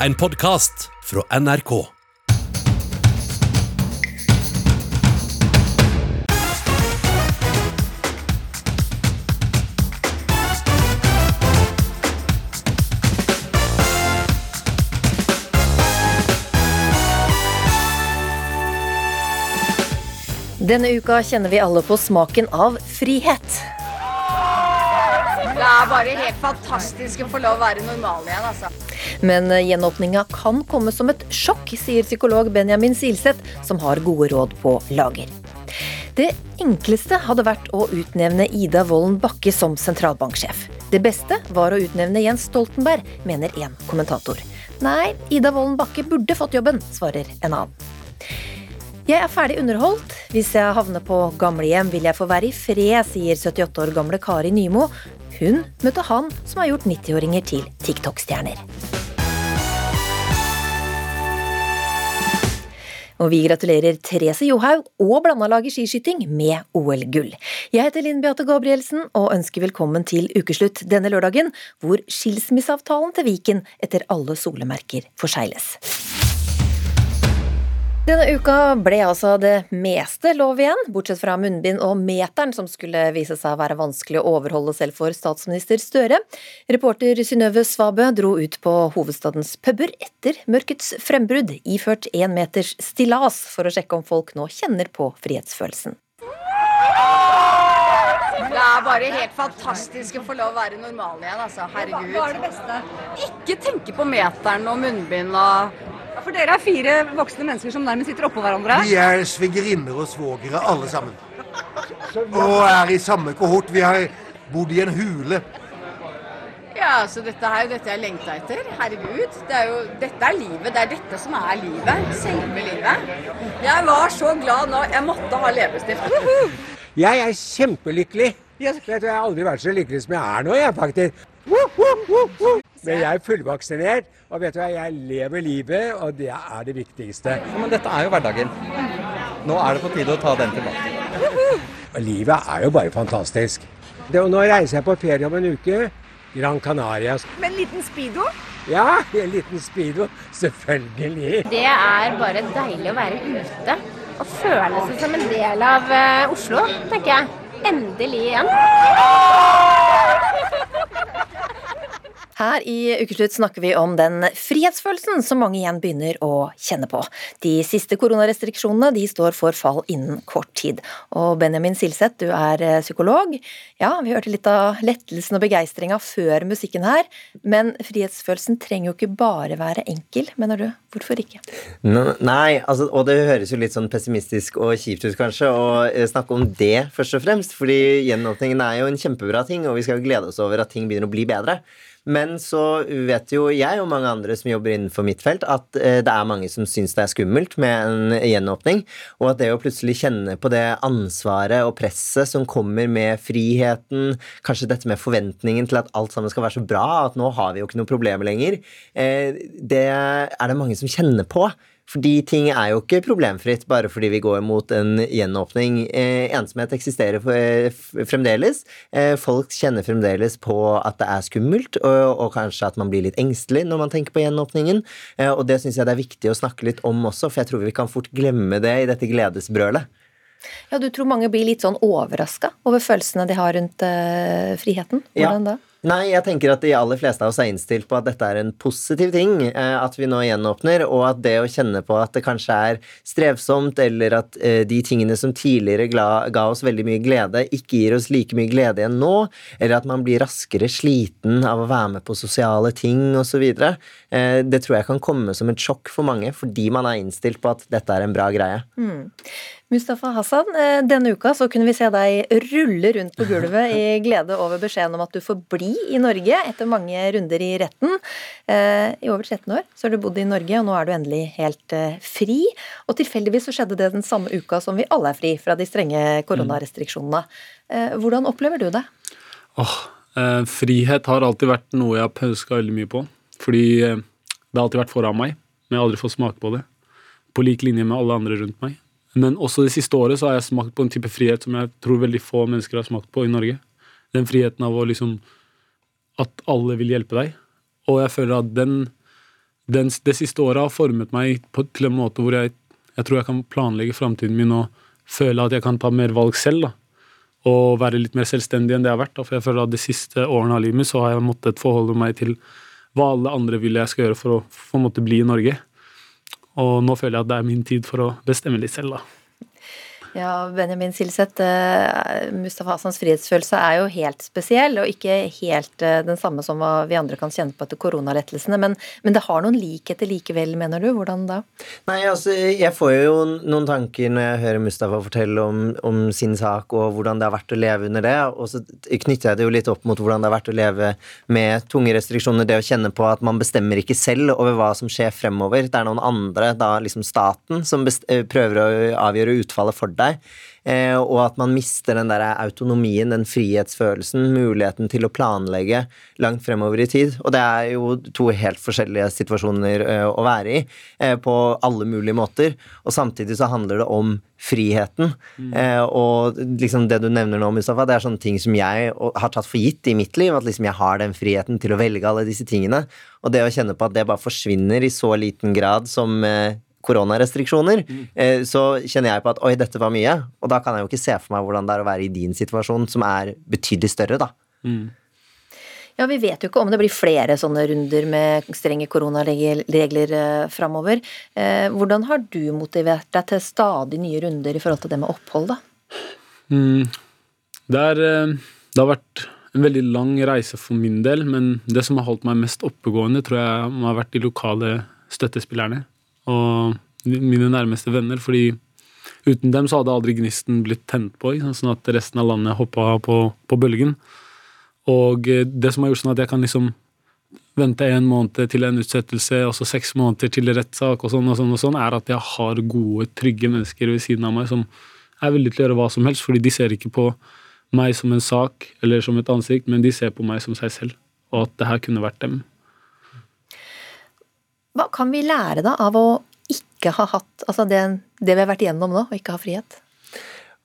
en podkast fra NRK. Denne uka kjenner vi alle på smaken av frihet. Det er bare helt fantastisk å få lov å være normal igjen, altså. Men gjenåpninga kan komme som et sjokk, sier psykolog Benjamin Silseth, som har gode råd på lager. Det enkleste hadde vært å utnevne Ida Wolden Bakke som sentralbanksjef. Det beste var å utnevne Jens Stoltenberg, mener en kommentator. Nei, Ida Wolden Bakke burde fått jobben, svarer en annen. Jeg er ferdig underholdt. Hvis jeg havner på gamlehjem, vil jeg få være i fred, sier 78 år gamle Kari Nymo. Hun møtte han som har gjort 90-åringer til TikTok-stjerner. Og vi gratulerer Therese Johaug og blandalaget skiskyting med OL-gull. Jeg heter Linn Beate Gabrielsen og ønsker velkommen til ukeslutt denne lørdagen, hvor skilsmisseavtalen til Viken etter alle solemerker forsegles. Denne uka ble altså det meste lov igjen, bortsett fra munnbind og meteren, som skulle vise seg å være vanskelig å overholde selv for statsminister Støre. Reporter Synnøve Svabø dro ut på hovedstadens puber etter mørkets frembrudd, iført én meters stillas for å sjekke om folk nå kjenner på frihetsfølelsen. Det er bare helt fantastisk å få lov å være normal igjen, altså. Herregud. Hva er det beste? Ikke tenke på meteren og munnbind og Ja, For dere er fire voksne mennesker som nærmest sitter oppå hverandre. Vi er svigerinner og svogere alle sammen. Og er i samme kohort. Vi har bodd i en hule. Ja, så dette er jo dette jeg lengta etter. Herregud. Det er jo, dette er livet. Det er dette som er livet. Selve livet. Jeg var så glad nå. Jeg måtte ha leppestift. Jeg er kjempelykkelig. Jeg tror Jeg har aldri vært så lykkelig som jeg er nå, jeg faktisk. Men jeg er fullvaksinert, og vet du hva, jeg lever livet, og det er det viktigste. Ja, Men dette er jo hverdagen. Nå er det på tide å ta den tilbake. Og livet er jo bare fantastisk. Det, og nå reiser jeg på ferie om en uke. Gran Canaria. Med en liten speedo. Ja, en liten speedo. Selvfølgelig. Det er bare deilig å være ute og føle seg som en del av uh, Oslo, tenker jeg. Endelig igjen. Her i Ukeslutt snakker vi om den frihetsfølelsen som mange igjen begynner å kjenne på. De siste koronarestriksjonene de står for fall innen kort tid. Og Benjamin Silseth, du er eh, psykolog. Ja, vi hørte litt av lettelsen og begeistringa før musikken her. Men frihetsfølelsen trenger jo ikke bare være enkel, mener du. Hvorfor ikke? Nei, altså, og det høres jo litt sånn pessimistisk og kjipt ut, kanskje, å eh, snakke om det først og fremst. Fordi gjenåpningen er jo en kjempebra ting, og vi skal jo glede oss over at ting begynner å bli bedre. Men så vet jo jeg og mange andre som jobber innenfor mitt felt, at eh, det er mange som syns det er skummelt med en gjenåpning. Og at det å plutselig kjenne på det ansvaret og presset som kommer med friheten, kanskje dette med forventningen til at alt sammen skal være så bra, at nå har vi jo ikke noe problemer lenger, eh, det er det mange som kjenner på. Fordi ting er jo ikke problemfritt bare fordi vi går mot en gjenåpning. Eh, ensomhet eksisterer fremdeles. Eh, folk kjenner fremdeles på at det er skummelt, og, og, kanskje at man blir litt engstelig når man tenker på gjenåpningen. Eh, og det syns jeg det er viktig å snakke litt om også, for jeg tror vi kan fort glemme det i dette gledesbrølet. Ja, Du tror mange blir litt sånn overraska over følelsene de har rundt uh, friheten? Hvordan ja. da? Nei, jeg tenker at de aller fleste av oss er innstilt på at dette er en positiv ting. Eh, at vi nå gjenåpner, og at det å kjenne på at det kanskje er strevsomt, eller at eh, de tingene som tidligere ga oss veldig mye glede, ikke gir oss like mye glede igjen nå, eller at man blir raskere sliten av å være med på sosiale ting osv. Eh, det tror jeg kan komme som et sjokk for mange, fordi man er innstilt på at dette er en bra greie. Mm. Mustafa Hassan, eh, denne uka så kunne vi se deg rulle rundt på gulvet i glede over beskjeden om at du får bli i Norge etter mange runder i retten. Eh, I over 13 år så har du bodd i Norge, og nå er du endelig helt eh, fri. Og tilfeldigvis så skjedde det den samme uka som vi alle er fri fra de strenge koronarestriksjonene. Hvordan opplever du det? Åh, frihet har alltid vært noe jeg har pauska veldig mye på. Fordi det har alltid vært foran meg, men jeg har aldri fått smake på det. På lik linje med alle andre rundt meg. Men også det siste året så har jeg smakt på en type frihet som jeg tror veldig få mennesker har smakt på i Norge. Den friheten av å liksom At alle vil hjelpe deg. Og jeg føler at den den, det siste året har formet meg på, til en måte hvor jeg, jeg tror jeg kan planlegge framtiden min og føle at jeg kan ta mer valg selv. da. Og være litt mer selvstendig enn det jeg har vært. Da. For jeg føler at de siste årene av livet mitt så har jeg måttet forholde meg til hva alle andre vil jeg skal gjøre for å for å måtte bli i Norge. Og nå føler jeg at det er min tid for å bestemme litt selv, da. Ja, Benjamin Silseth, eh, Mustafa Hassans frihetsfølelse er jo helt spesiell, og ikke helt eh, den samme som vi andre kan kjenne på etter koronalettelsene. Men, men det har noen likheter likevel, mener du? Hvordan da? Nei, altså, jeg får jo noen tanker når jeg hører Mustafa fortelle om, om sin sak og hvordan det har vært å leve under det, og så knytter jeg det jo litt opp mot hvordan det har vært å leve med tunge restriksjoner, det å kjenne på at man bestemmer ikke selv over hva som skjer fremover. Det er noen andre, da liksom staten, som prøver å avgjøre utfallet for deg deg. Eh, og at man mister den der autonomien, den frihetsfølelsen, muligheten til å planlegge langt fremover i tid. Og det er jo to helt forskjellige situasjoner eh, å være i eh, på alle mulige måter. Og samtidig så handler det om friheten. Mm. og liksom det du nevner nå, Mustafa, det er sånne ting som jeg har tatt for gitt i mitt liv. At liksom jeg har den friheten til å velge alle disse tingene. Og det å kjenne på at det bare forsvinner i så liten grad som koronarestriksjoner, mm. så kjenner jeg på at oi, dette var mye. Og da kan jeg jo ikke se for meg hvordan det er å være i din situasjon, som er betydelig større, da. Mm. Ja, Vi vet jo ikke om det blir flere sånne runder med strenge koronaregler eh, framover. Eh, hvordan har du motivert deg til stadig nye runder i forhold til det med opphold, da? Mm. Det, er, eh, det har vært en veldig lang reise for min del, men det som har holdt meg mest oppegående, tror jeg har vært de lokale støttespillerne og mine nærmeste venner, fordi uten dem så hadde aldri gnisten blitt tent på, sånn at resten av landet hoppa på, på, bølgen. Og eh, det som har gjort sånn at jeg kan liksom vente en måned til en utsettelse, og så seks måneder til rettssak, og sånn og sånn, og sånn, er at jeg har gode, trygge mennesker ved siden av meg som er villige til å gjøre hva som helst, fordi de ser ikke på meg som en sak eller som et ansikt, men de ser på meg som seg selv, og at det her kunne vært dem. Hva kan vi lære da av å ikke ha hatt altså det, det vi har vært igjennom nå, å ikke ha frihet?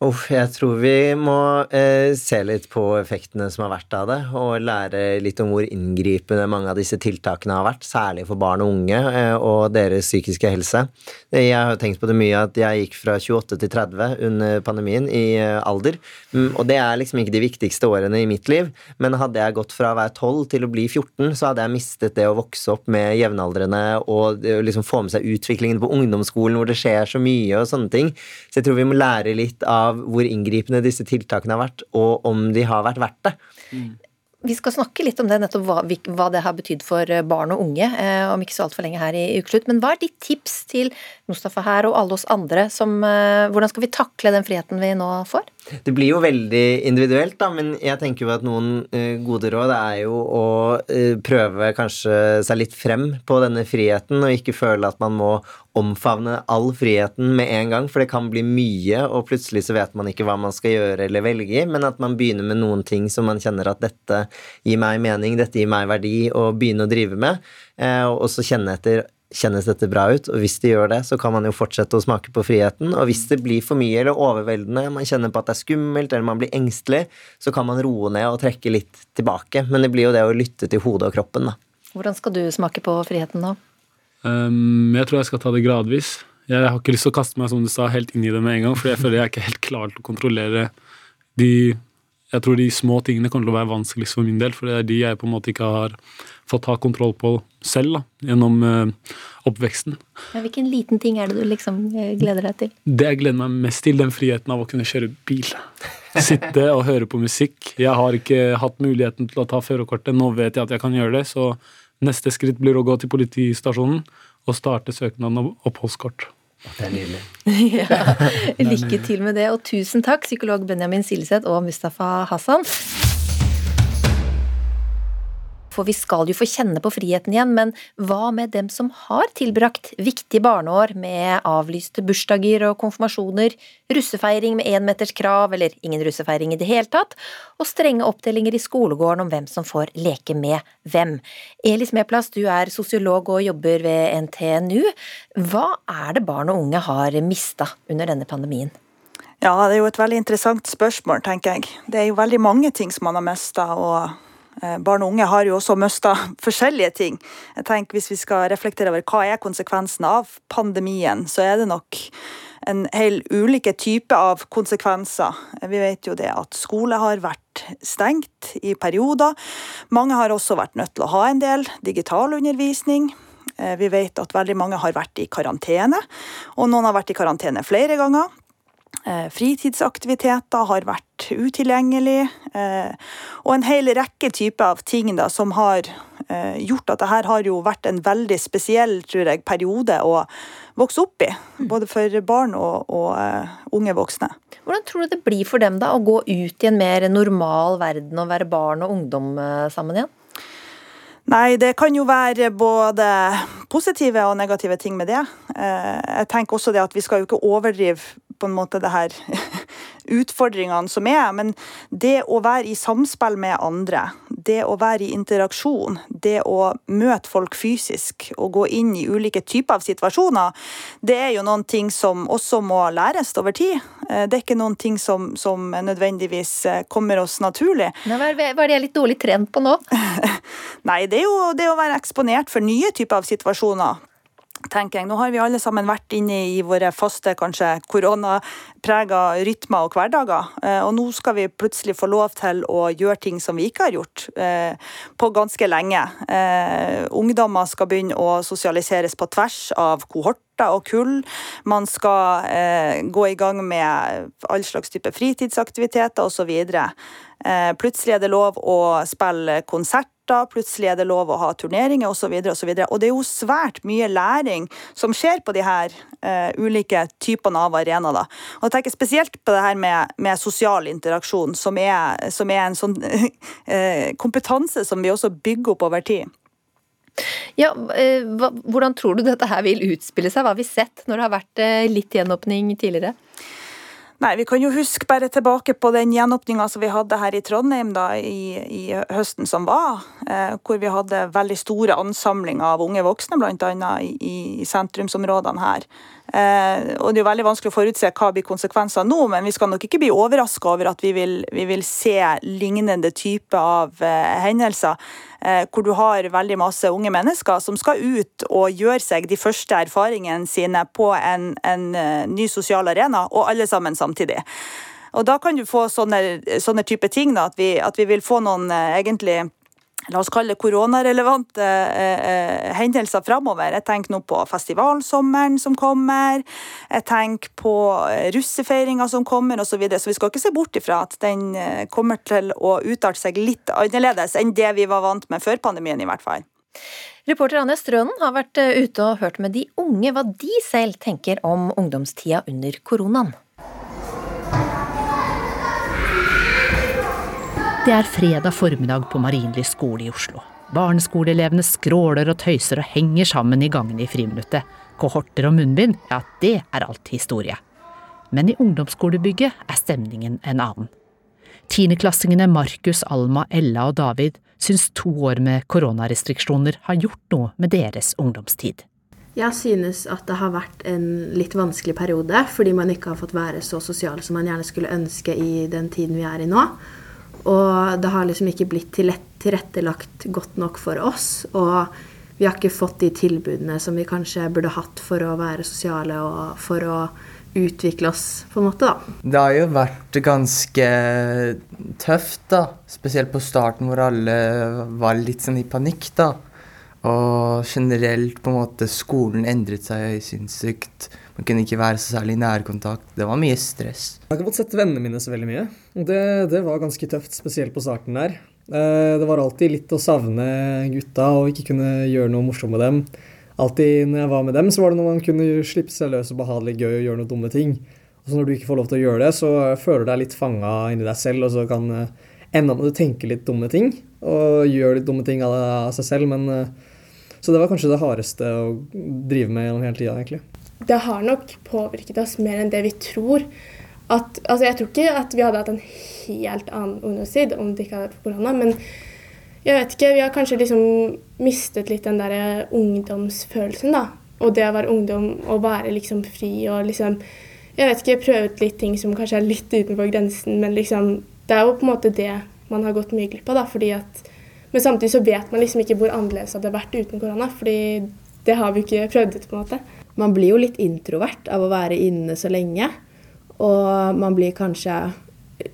Uff, jeg tror vi må eh, se litt på effektene som har vært av det, og lære litt om hvor inngripende mange av disse tiltakene har vært, særlig for barn og unge eh, og deres psykiske helse. Jeg har tenkt på det mye at jeg gikk fra 28 til 30 under pandemien i eh, alder, mm, og det er liksom ikke de viktigste årene i mitt liv, men hadde jeg gått fra å være 12 til å bli 14, så hadde jeg mistet det å vokse opp med jevnaldrende og liksom få med seg utviklingen på ungdomsskolen hvor det skjer så mye og sånne ting. Så jeg tror vi må lære litt av av hvor inngripende disse tiltakene har vært, og om de har vært verdt det. Mm. Vi skal snakke litt om det, nettopp hva, hva det har betydd for eh, barn og unge, eh, om ikke så altfor lenge her i Ukeslutt. Men hva er ditt tips til Mustafa her og alle oss andre? Som, eh, hvordan skal vi takle den friheten vi nå får? Det blir jo veldig individuelt, da, men jeg tenker jo at noen uh, gode råd er jo å uh, prøve kanskje seg litt frem på denne friheten, og ikke føle at man må omfavne all friheten med en gang, for det kan bli mye, og plutselig så vet man ikke hva man skal gjøre eller velge, men at man begynner med noen ting som man kjenner at dette gir meg mening, dette gir meg verdi, og begynne å drive med, uh, og så kjenne etter Kjennes dette bra ut? Og hvis det gjør det, så kan man jo fortsette å smake på friheten. Og hvis det blir for mye eller overveldende, man kjenner på at det er skummelt eller man blir engstelig, så kan man roe ned og trekke litt tilbake. Men det blir jo det å lytte til hodet og kroppen, da. Hvordan skal du smake på friheten nå? Um, jeg tror jeg skal ta det gradvis. Jeg har ikke lyst til å kaste meg som du sa, helt inn i det med en gang, for jeg føler jeg er ikke helt klar til å kontrollere de Jeg tror de små tingene kommer til å være vanskeligst for min del, for det er de jeg på en måte ikke har fått ta kontroll på selv da, gjennom uh, oppveksten. Ja, hvilken liten ting er det du liksom eh, gleder deg til? Det jeg gleder meg mest til, den friheten av å kunne kjøre bil. Sitte og høre på musikk. Jeg har ikke hatt muligheten til å ta førerkortet. Nå vet jeg at jeg kan gjøre det, så neste skritt blir å gå til politistasjonen og starte søknaden om oppholdskort. Det er nydelig. ja, lykke til med det, og tusen takk, psykolog Benjamin Silseth og Mustafa Hassan. For vi skal jo få kjenne på friheten igjen, men hva med dem som har tilbrakt viktige barneår med avlyste bursdager og konfirmasjoner, russefeiring med énmeterskrav eller ingen russefeiring i det hele tatt, og strenge oppdelinger i skolegården om hvem som får leke med hvem? Elis Meplass, du er sosiolog og jobber ved NTNU. Hva er det barn og unge har mista under denne pandemien? Ja, det er jo et veldig interessant spørsmål, tenker jeg. Det er jo veldig mange ting som man har mista. Og barn og unge har jo også mista forskjellige ting. Jeg tenker Hvis vi skal reflektere over hva er konsekvensen av pandemien, så er det nok en hel ulike typer av konsekvenser. Vi vet jo det at skole har vært stengt i perioder. Mange har også vært nødt til å ha en del digital undervisning. Eh, vi vet at veldig mange har vært i karantene, og noen har vært i karantene flere ganger. Eh, fritidsaktiviteter har vært utilgjengelig, eh, og en hel rekke typer av ting da, som har eh, gjort at dette har jo vært en veldig spesiell tror jeg, periode å vokse opp i. Både for barn og, og unge voksne. Hvordan tror du det blir for dem da å gå ut i en mer normal verden og være barn og ungdom sammen igjen? Nei, det kan jo være både positive og negative ting med det. Jeg tenker også det at vi skal jo ikke overdrive på en måte det her utfordringene som er. Men det å være i samspill med andre, det å være i interaksjon, det å møte folk fysisk og gå inn i ulike typer av situasjoner, det er jo noen ting som også må læres over tid. Eh, det er ikke noen ting som, som nødvendigvis eh, kommer oss naturlig. hva er det jeg er litt dårlig trent på nå? Nei, det er jo det å være eksponert for nye typer av situasjoner tenker jeg. Nå har vi alle sammen vært inne i våre faste, kanskje koronaprega rytmer og hverdager. Eh, og nå skal vi plutselig få lov til å gjøre ting som vi ikke har gjort eh, på ganske lenge. Eh, ungdommer skal begynne å sosialiseres på tvers av kohorter og kull. Man skal eh, gå i gang med all slags type fritidsaktiviteter osv. Eh, plutselig er det lov å spille konsert plutselig er det lov å ha turneringer osv. Og, så og, og det er jo svært mye læring som skjer på de her uh, ulike typene av arenaer. Og jeg tenker spesielt på det her med, med sosial interaksjon, som er, som er en sånn uh, kompetanse som vi også bygger opp over tid. Ja, uh, Hvordan tror du dette her vil utspille seg? Hva har vi sett når det har vært litt gjenåpning tidligere? Nei, Vi kan jo huske bare tilbake på den gjenåpninga som vi hadde her i Trondheim da, i, i høsten som var. Eh, hvor vi hadde veldig store ansamlinger av unge voksne, bl.a. I, i sentrumsområdene her. Eh, og Det er jo veldig vanskelig å forutse hva blir konsekvensene nå, men vi skal nok ikke bli overraska over at vi vil, vi vil, se lignende type av eh, hendelser. Eh, hvor du har veldig masse unge mennesker som skal ut og gjøre seg de første erfaringene sine på en, en ny sosial arena, og alle sammen samtidig. Og Da kan du få sånne, sånne type ting, da, at, vi, at vi vil få noen egentlig la oss kalle det koronarelevante eh, eh, hendelser framover. Jeg tenker nå på festivalsommeren som kommer, jeg tenker på eh, russefeiringa som kommer osv. Så, videre. så vi skal ikke se bort ifra at den eh, kommer til å utarte seg litt annerledes enn det vi var vant med før pandemien, i hvert fall. Reporter Anja Strønen har vært ute og hørt med de unge hva de selv tenker om ungdomstida under koronaen. Det er fredag formiddag på Marienlyst skole i Oslo. Barneskoleelevene skråler og tøyser og henger sammen i gangene i friminuttet. Kohorter og munnbind, ja, det er alt historie. Men i ungdomsskolebygget er stemningen en annen. Tiendeklassingene Markus, Alma, Ella og David syns to år med koronarestriksjoner har gjort noe med deres ungdomstid. Jeg synes at det har vært en litt vanskelig periode, fordi man ikke har fått være så sosial som man gjerne skulle ønske i den tiden vi er i nå. Og det har liksom ikke blitt tilrettelagt godt nok for oss. Og vi har ikke fått de tilbudene som vi kanskje burde hatt for å være sosiale og for å utvikle oss, på en måte, da. Det har jo vært ganske tøft, da. Spesielt på starten hvor alle var litt sånn i panikk, da. Og generelt på en måte skolen endret seg sinnssykt. Man kunne ikke være så særlig i nærkontakt. Det var mye stress. Jeg har ikke fått sett vennene mine så veldig mye. Det, det var ganske tøft, spesielt på starten der. Eh, det var alltid litt å savne gutta og ikke kunne gjøre noe morsomt med dem. Alltid når jeg var med dem, så var det når man kunne slippe seg løs og behagelig gøy og gjøre noen dumme ting. Og så når du ikke får lov til å gjøre det, så føler du deg litt fanga inni deg selv, og så kan eh, ende opp med tenke litt dumme ting. Og gjøre litt dumme ting av seg selv, men eh, så det var kanskje det hardeste å drive med gjennom hele tida, egentlig. Det har nok påvirket oss mer enn det vi tror. At, altså jeg tror ikke at vi hadde hatt en helt annen ungdomstid om det ikke hadde vært korona, men jeg vet ikke, vi har kanskje liksom mistet litt den der ungdomsfølelsen, da. Og det å være ungdom og være liksom fri og liksom Jeg vet ikke, prøvet litt ting som kanskje er litt utenfor grensen, men liksom Det er jo på en måte det man har gått mye glipp av, da, fordi at Men samtidig så vet man liksom ikke hvor annerledes det hadde vært uten korona. fordi det har vi ikke prøvd ut. på en måte. Man blir jo litt introvert av å være inne så lenge. Og man blir kanskje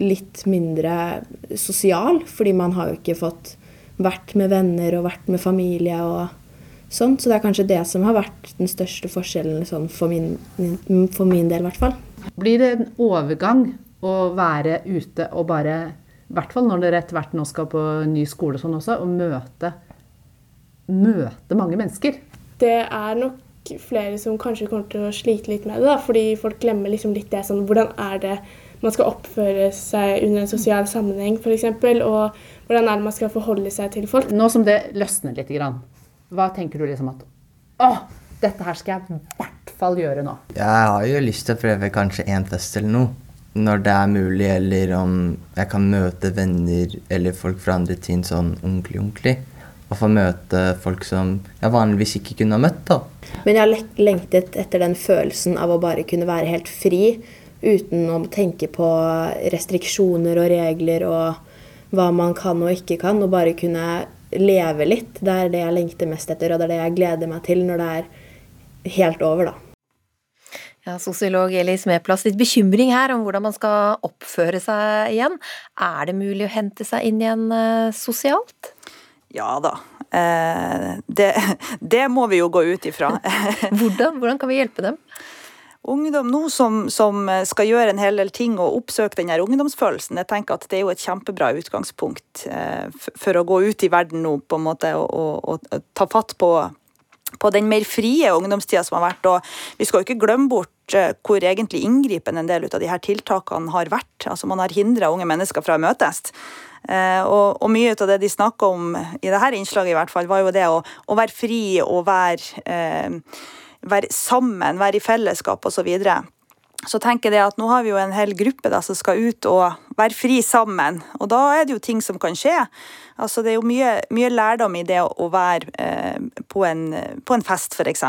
litt mindre sosial, fordi man har jo ikke fått vært med venner og vært med familie og sånt. Så det er kanskje det som har vært den største forskjellen sånn for, min, for min del, i hvert fall. Blir det en overgang å være ute og bare, i hvert fall når dere etter hvert nå skal på ny skole og sånn også, og møte, møte mange mennesker? Det er nok flere som kanskje kommer til å slite litt med det, da, fordi folk glemmer liksom litt det sånn Hvordan er det man skal oppføre seg under en sosial sammenheng, f.eks., og hvordan er det man skal forholde seg til folk? Nå som det løsner litt, hva tenker du liksom at Å, dette her skal jeg i hvert fall gjøre nå? Jeg har jo lyst til å prøve kanskje én fest eller noe. Når det er mulig, eller om jeg kan møte venner eller folk fra andre team sånn ordentlig, ordentlig å få møte folk som jeg vanligvis ikke kunne ha møtt. da. Men jeg har lengtet etter den følelsen av å bare kunne være helt fri uten å tenke på restriksjoner og regler og hva man kan og ikke kan, og bare kunne leve litt. Det er det jeg lengter mest etter, og det er det jeg gleder meg til når det er helt over, da. Ja, Sosiolog Eli Smeplass, litt bekymring her om hvordan man skal oppføre seg igjen. Er det mulig å hente seg inn igjen eh, sosialt? Ja da. Eh, det, det, må vi jo gå ut ifra. hvordan? hvordan kan vi hjelpe dem? Ungdom nå som, som, skal gjøre en hel del ting og oppsøke den ungdomsfølelsen, jeg tenker at det er jo et kjempebra utgangspunkt eh, for å gå ut i verden nå på en måte og, og, og ta fatt på, på den mer frie ungdomstida som har vært. Og vi skal jo ikke glemme bort eh, hvor egentlig inngripende en del av de her tiltakene har vært. Altså Man har hindra unge mennesker fra å møtes. Eh, og, og, mye av det de snakka om i dette innslaget, i hvert fall, var jo det å, å være fri og være, eh, være sammen, være i fellesskap osv. Så, videre. så tenker jeg at nå har vi jo en hel gruppe da, som skal ut og være fri sammen. Og da er det jo ting som kan skje. Altså, det er jo mye, mye lærdom i det å være eh, på, en, på, en, fest, f.eks.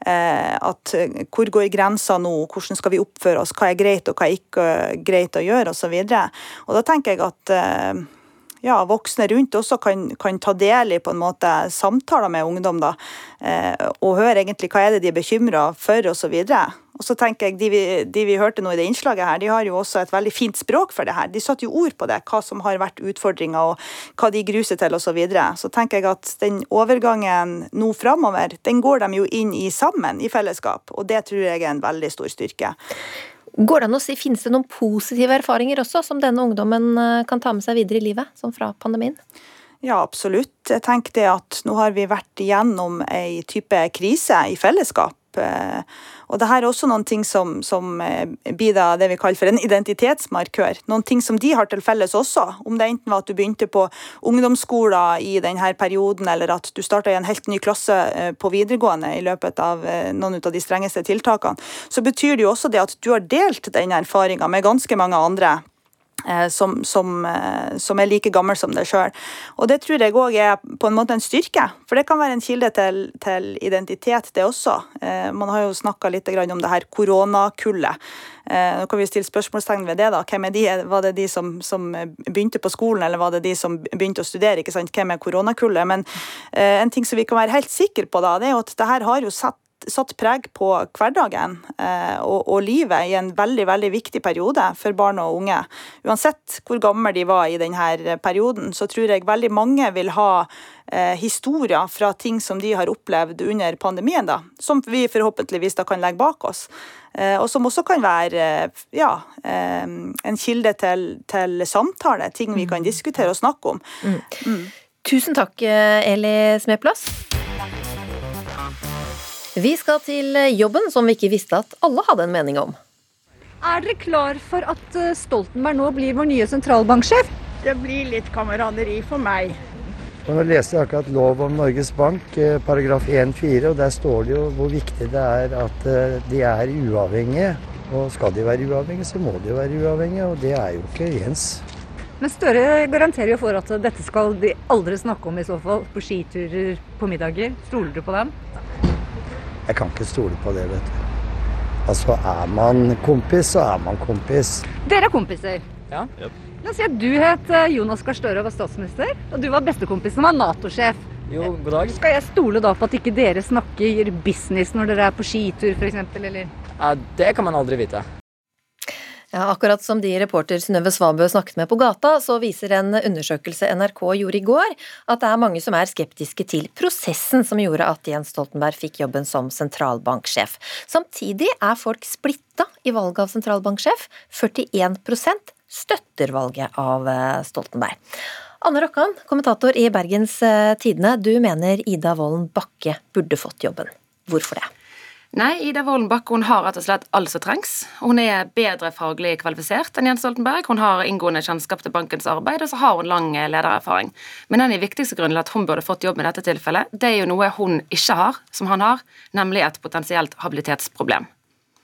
Eh, at hvor går grensa nå, hvordan skal vi oppføre oss, hva er greit og hva er ikke greit å gjøre, osv. Da tenker jeg at eh, ja, voksne rundt også kan, kan, ta del i på en måte samtaler med ungdom. da, eh, Og høre egentlig hva er det de er bekymra for, osv. Og så tenker jeg, de vi, de vi, hørte nå i det innslaget her, de har jo også et veldig fint språk for det her. De satte jo ord på det, hva som har vært utfordringer og hva de gruser til osv. Så, videre. så tenker jeg at den overgangen nå framover, den går de jo inn i sammen, i fellesskap. Og det tror jeg er en veldig stor styrke. Går det an å si, Finnes det noen positive erfaringer også, som denne ungdommen eh, kan ta med seg videre i livet, som fra pandemien? Ja, absolutt. Jeg tenker det at nå har vi vært igjennom ei type krise i fellesskap. Eh, og det her er også noen ting som, som eh, blir da det vi kaller for en identitetsmarkør. Noen ting som de har til felles også. Om det enten var at du begynte på ungdomsskolen i denne perioden, eller at du starta i en helt ny klasse eh, på videregående i løpet av noen av de strengeste tiltakene, så betyr det jo også det at du har delt den erfaringa med ganske mange andre som, som, eh, som, er like gammel som deg sjøl. Og det tror jeg òg er på en måte en styrke, for det kan være en kilde til, til identitet, det også. Eh, man har jo snakka litt om det her koronakullet. Nå kan vi stille spørsmålstegn ved det. da. Hvem er de? Var det de som, som, begynte på skolen, eller var det de som begynte å studere? ikke sant? Hvem er koronakullet? Men en ting som vi kan være helt sikre på, da, det er jo at det her har jo satt satt preg på hverdagen eh, og, og, livet i en veldig veldig viktig periode for barn og unge. Uansett hvor gamle de var i denne perioden, så tror jeg veldig mange vil ha eh, historier fra ting som de har opplevd under pandemien, da, som vi forhåpentligvis da kan legge bak oss. Eh, og som også kan være ja, eh, en kilde til, til, samtale, ting vi kan mm. diskutere og snakke om. Mm. Mm. Tusen takk, eh, Eli Smeplass. Vi skal til jobben som vi ikke visste at alle hadde en mening om. Er dere klar for at eh, Stoltenberg nå blir vår nye sentralbanksjef? Det blir litt kameraderi for meg. Og nå leste jeg akkurat lov om Norges Bank, eh, paragraf 1-4, og der står det jo hvor viktig det er at eh, de er uavhengige. Og skal de være uavhengige, så må de jo være uavhengige, og det er jo ikke Jens. Men Støre garanterer jo for at dette skal de aldri snakke om i så fall, på skiturer, på middager. Stoler du på dem? Jeg kan ikke stole på det, vet du. Altså, er man kompis, så er man kompis. Dere er kompiser. Ja. Yep. La oss si at du het eh, Jonas Gahr Støre og var statsminister, og du var bestekompisen var Nato-sjef. Jo, god dag. Skal jeg stole da på at ikke dere snakker business når dere er på skitur f.eks., eller? Ja, det kan man aldri vite. Ja, akkurat som de reporter Synnøve Svabø snakket med på gata, så viser en undersøkelse NRK gjorde i går, at det er mange som er skeptiske til prosessen som gjorde at Jens Stoltenberg fikk jobben som sentralbanksjef. Samtidig er folk splitta i valget av sentralbanksjef. 41% støtter valget av eh, Stoltenberg. Anne Rokkan, kommentator i Bergens eh, Tidende, du mener Ida Wolden Bakke burde fått jobben. Hvorfor det? Nei, Ida Wolden hun har rett og slett alt som trengs. Hun er bedre faglig kvalifisert enn Jens Stoltenberg. Hun har inngående kjennskap til bankens arbeid, og så har hun lang ledererfaring. Men den viktigste grunnen til at hun burde fått jobb i dette tilfellet, det er jo noe hun ikke har, som han har, nemlig et potensielt habilitetsproblem.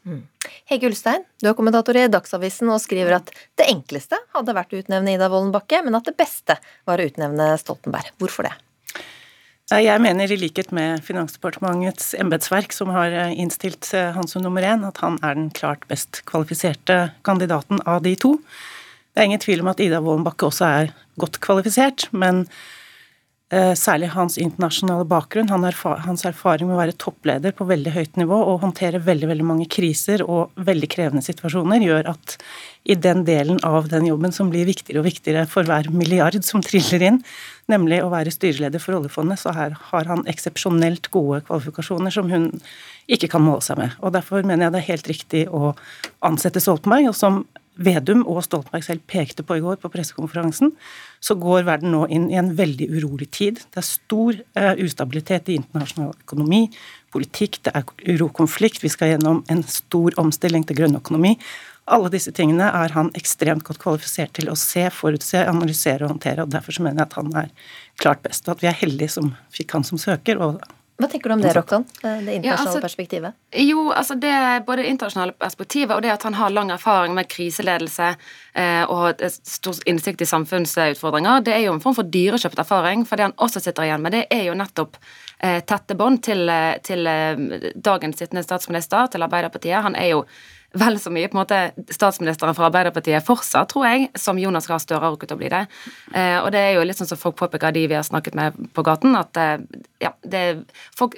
Mm. Hege Ulstein, du er kommentator i Dagsavisen og skriver at det enkleste hadde vært å utnevne Ida Wolden Bakke, men at det beste var å utnevne Stoltenberg. Hvorfor det? Jeg mener i likhet med Finansdepartementets embetsverk, som har eh, innstilt eh, som nummer én, at han er den klart best kvalifiserte kandidaten av de to. Det er ingen tvil om at Ida Wolden også er godt kvalifisert, men særlig hans internasjonale bakgrunn, hans erfaring med å være toppleder på veldig høyt nivå og håndtere veldig, veldig mange kriser og veldig krevende situasjoner, gjør at i den delen av den jobben som blir viktigere og viktigere for hver milliard som triller inn, nemlig å være styreleder for oljefondet, så her har han eksepsjonelt gode kvalifikasjoner som hun ikke kan måle seg med. Og Derfor mener jeg det er helt riktig å ansette Stoltenberg. og som Vedum og Stoltenberg selv pekte på i går på pressekonferansen, så går verden nå inn i en veldig urolig tid. Det er stor uh, ustabilitet i internasjonal økonomi, politikk, det er urokonflikt. Vi skal gjennom en stor omstilling til grønn økonomi. Alle disse tingene er han ekstremt godt kvalifisert til å se, forutse, analysere og håndtere. og Derfor så mener jeg at han er klart best, og at vi er heldige som fikk han som søker. og hva tenker du om det, Rokkan? Det internasjonale ja, altså, perspektivet? Jo, altså det både det internasjonale perspektivet og det at han har lang erfaring med kriseledelse eh, og stor innsikt i samfunnsutfordringer, det er jo en form for dyrekjøpt erfaring. For det han også sitter igjen med, det er jo nettopp eh, tette bånd til, eh, til eh, dagens sittende statsminister, til Arbeiderpartiet. Han er jo vel så mye på en måte statsministeren fra Arbeiderpartiet fortsatt, tror jeg, som Jonas Gahr Støre rukket å bli det. Eh, og det er jo litt sånn som folk påpeker, de vi har snakket med på gaten, at eh, ja, det, folk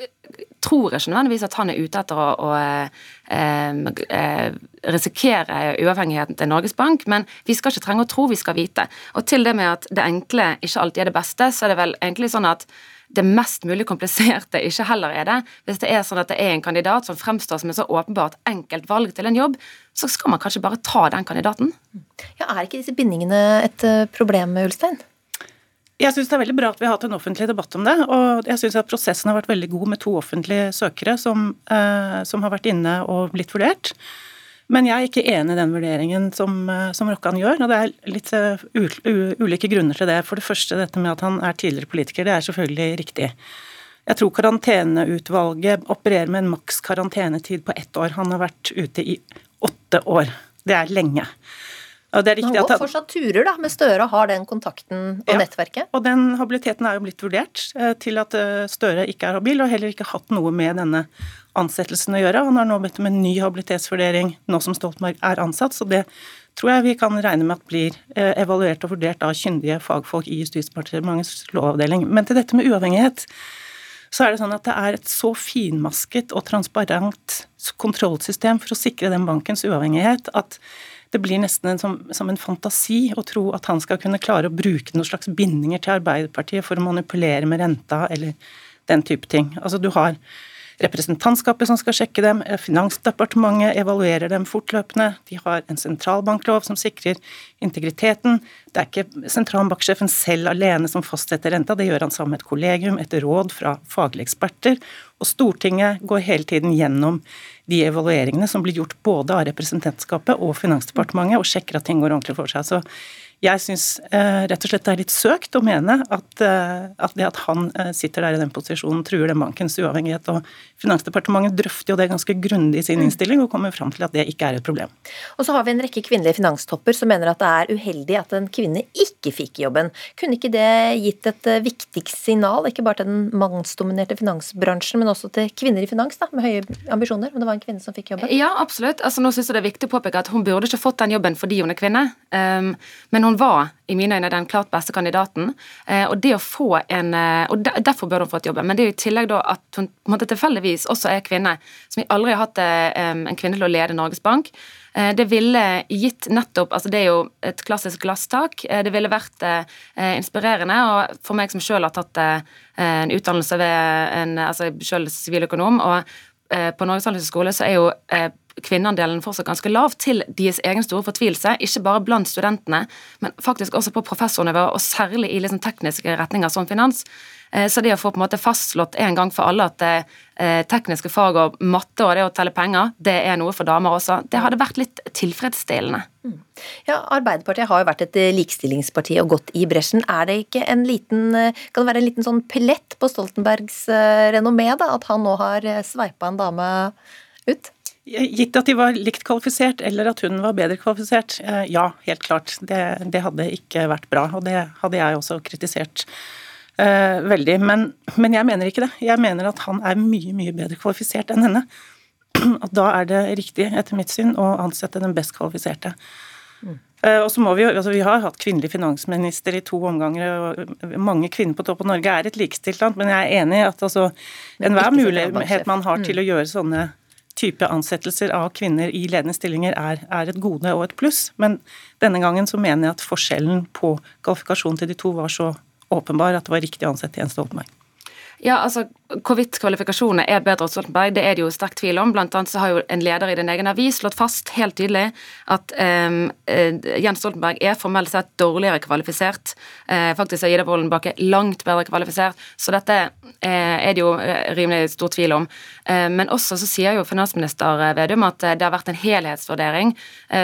tror ikke nødvendigvis at han er ute etter å, å eh, eh, risikere uavhengigheten til Norges Bank, men vi skal ikke trenge å tro, vi skal vite. Og til det med at det enkle ikke alltid er det beste, så er det vel egentlig sånn at det mest mulig kompliserte ikke heller er det. Hvis det er sånn at det er en kandidat som fremstår som et så åpenbart enkelt valg til en jobb, så skal man kanskje bare ta den kandidaten. Ja, Er ikke disse bindingene et eh, problem, Ulstein? Jeg syns det er veldig bra at vi har hatt en offentlig debatt om det. Og jeg syns at prosessen har vært veldig god med to offentlige søkere som, eh, som har vært inne og blitt vurdert. Men jeg er ikke enig i den vurderingen som, eh, som Rokkan gjør. og Det er litt uh, ulike grunner til det. For det første dette med at han er tidligere politiker, det er selvfølgelig riktig. Jeg tror karanteneutvalget opererer med en maks karantenetid på ett år. Han har vært ute i åtte år. Det er lenge. Og det er riktig at han fortsatt turer da, med Støre og har den kontakten og ja, nettverket? Og den habiliteten er jo blitt vurdert eh, til at Støre ikke er habil, og heller ikke hatt noe med denne ansettelsen å gjøre. Han har nå bedt om en ny habilitetsvurdering nå som Stoltenberg er ansatt, så det tror jeg vi kan regne med at blir eh, evaluert og vurdert av kyndige fagfolk i Justisdepartementets lovavdeling. Men til dette med uavhengighet, så er det sånn at det er et så finmasket og transparent kontrollsystem for å sikre den bankens uavhengighet at det blir nesten en, som, som, en fantasi å tro at han skal kunne klare å bruke noen slags bindinger til Arbeiderpartiet for å manipulere med renta eller den type ting. Altså du har representantskapet som skal sjekke dem, eh, Finansdepartementet evaluerer dem fortløpende, de har en sentralbanklov som sikrer integriteten. Det er ikke sentralbanksjefen selv alene som fastsetter renta, det gjør han sammen med et kollegium etter råd fra faglige eksperter. Og Stortinget går hele tiden gjennom de evalueringene som blir gjort både av representantskapet og Finansdepartementet, og sjekker at ting går ordentlig for seg. Så jeg syns eh, rett og slett det er litt søkt å mene at, eh, at, det at han eh, sitter der i den posisjonen, truer den bankens uavhengighet. og Finansdepartementet drøfter jo det ganske grundig i sin mm. innstilling og kommer fram til at det ikke er et problem. Og så har vi en rekke kvinnelige finanstopper som mener at det er uheldig at en kvinne ikke fikk jobben. Kunne ikke det gitt et viktig signal, ikke bare til den mannsdominerte finansbransjen, men også til kvinner i finans da, med høye ambisjoner, om det var en kvinne som fikk jobben? Ja, absolutt. Altså, nå syns jeg det er viktig å påpeke at hun burde ikke fått den jobben fordi hun er kvinne. Um, men hun var i mine øyne den klart beste kandidaten. Eh, og det å få en, eh, og Derfor bør hun få et jobb. Men det er jo i tillegg da at hun på tilfeldigvis også er kvinne, som vi aldri har hatt en kvinne til å lede Norges Bank. Det ville gitt nettopp altså Det er jo et klassisk glasstak. Det ville vært inspirerende. Og for meg som selv har tatt en utdannelse ved en altså selv siviløkonom, og på Norges handelshøyskole så er jo kvinneandelen fortsatt ganske lav, til deres egen store fortvilelse. Ikke bare blant studentene, men faktisk også på professornivå, og særlig i liksom tekniske retninger som finans. Eh, så det å få på en måte fastslått en gang for alle at det tekniske fag og matte og det å telle penger, det er noe for damer også, det hadde vært litt tilfredsstillende. Mm. Ja, Arbeiderpartiet har jo vært et likestillingsparti og gått i bresjen. Er det ikke en liten, kan det være en liten sånn pelett på Stoltenbergs renommé, da, at han nå har sveipa en dame ut? Gitt at de var likt kvalifisert, eller at hun var bedre kvalifisert, eh, ja, helt klart. Det, det hadde ikke vært bra, og det hadde jeg også kritisert uh, veldig. Men, men, jeg mener ikke det. Jeg mener at han er mye, mye bedre kvalifisert enn henne. Og da er det riktig, etter mitt syn, å ansette den best kvalifiserte. Mm. Uh, og så må Vi jo, altså vi har hatt kvinnelig finansminister i to omganger. og Mange kvinner på topp av Norge er et likestilt land, men jeg er enig i at altså, enhver mulighet man har til mm. å gjøre sånne type ansettelser av kvinner i ledende stillinger er, er, et gode og et pluss, men denne gangen så mener jeg at forskjellen på kvalifikasjonen til de to var så åpenbar at det var riktig å ansette Jens Stoltenberg. Ja, altså Hvorvidt kvalifikasjonene er bedre hos Stoltenberg, det er det jo sterk tvil om. Blant annet så har jo en leder i din egen avis slått fast helt tydelig at um, Jens Stoltenberg er formelt sett dårligere kvalifisert. Uh, faktisk er Ida Wolden Bakke langt bedre kvalifisert, så dette uh, er det jo rimelig stor tvil om. Uh, men også så sier jo finansminister Vedum at det har vært en helhetsvurdering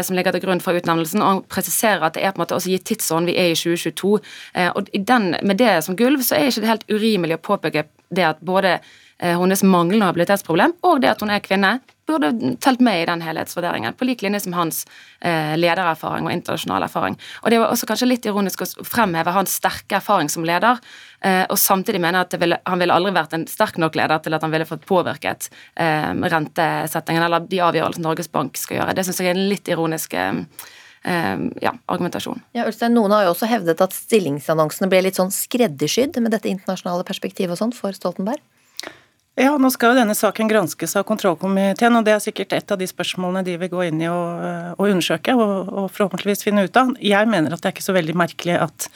som ligger til grunn for utnevnelsen, og han presiserer at det er på en måte også gitt tidsånd, vi er i 2022. og den, Med det som gulv så er ikke det helt urimelig å påpeke det at både eh, hennes manglende habilitetsproblem og det at hun er kvinne, burde telt med i den helhetsvurderingen, på lik linje som hans eh, ledererfaring og internasjonal erfaring. Og Det var også kanskje litt ironisk å fremheve hans sterke erfaring som leder, eh, og samtidig mene at ville, han ville aldri vært en sterk nok leder til at han ville fått påvirket eh, rentesettingen eller de avgjørelsene Norges Bank skal gjøre. Det syns jeg er en litt ironisk eh, ja, argumentasjon. Ja, Ulstein, Noen har jo også hevdet at stillingsannonsene ble litt sånn skreddersydd med dette internasjonale perspektivet og sånn for Stoltenberg? Ja, nå skal jo denne saken granskes av kontrollkomiteen, og det er sikkert et av de spørsmålene de vil gå inn i og, og undersøke og, og, forhåpentligvis finne ut av. Jeg mener at det er ikke så veldig merkelig at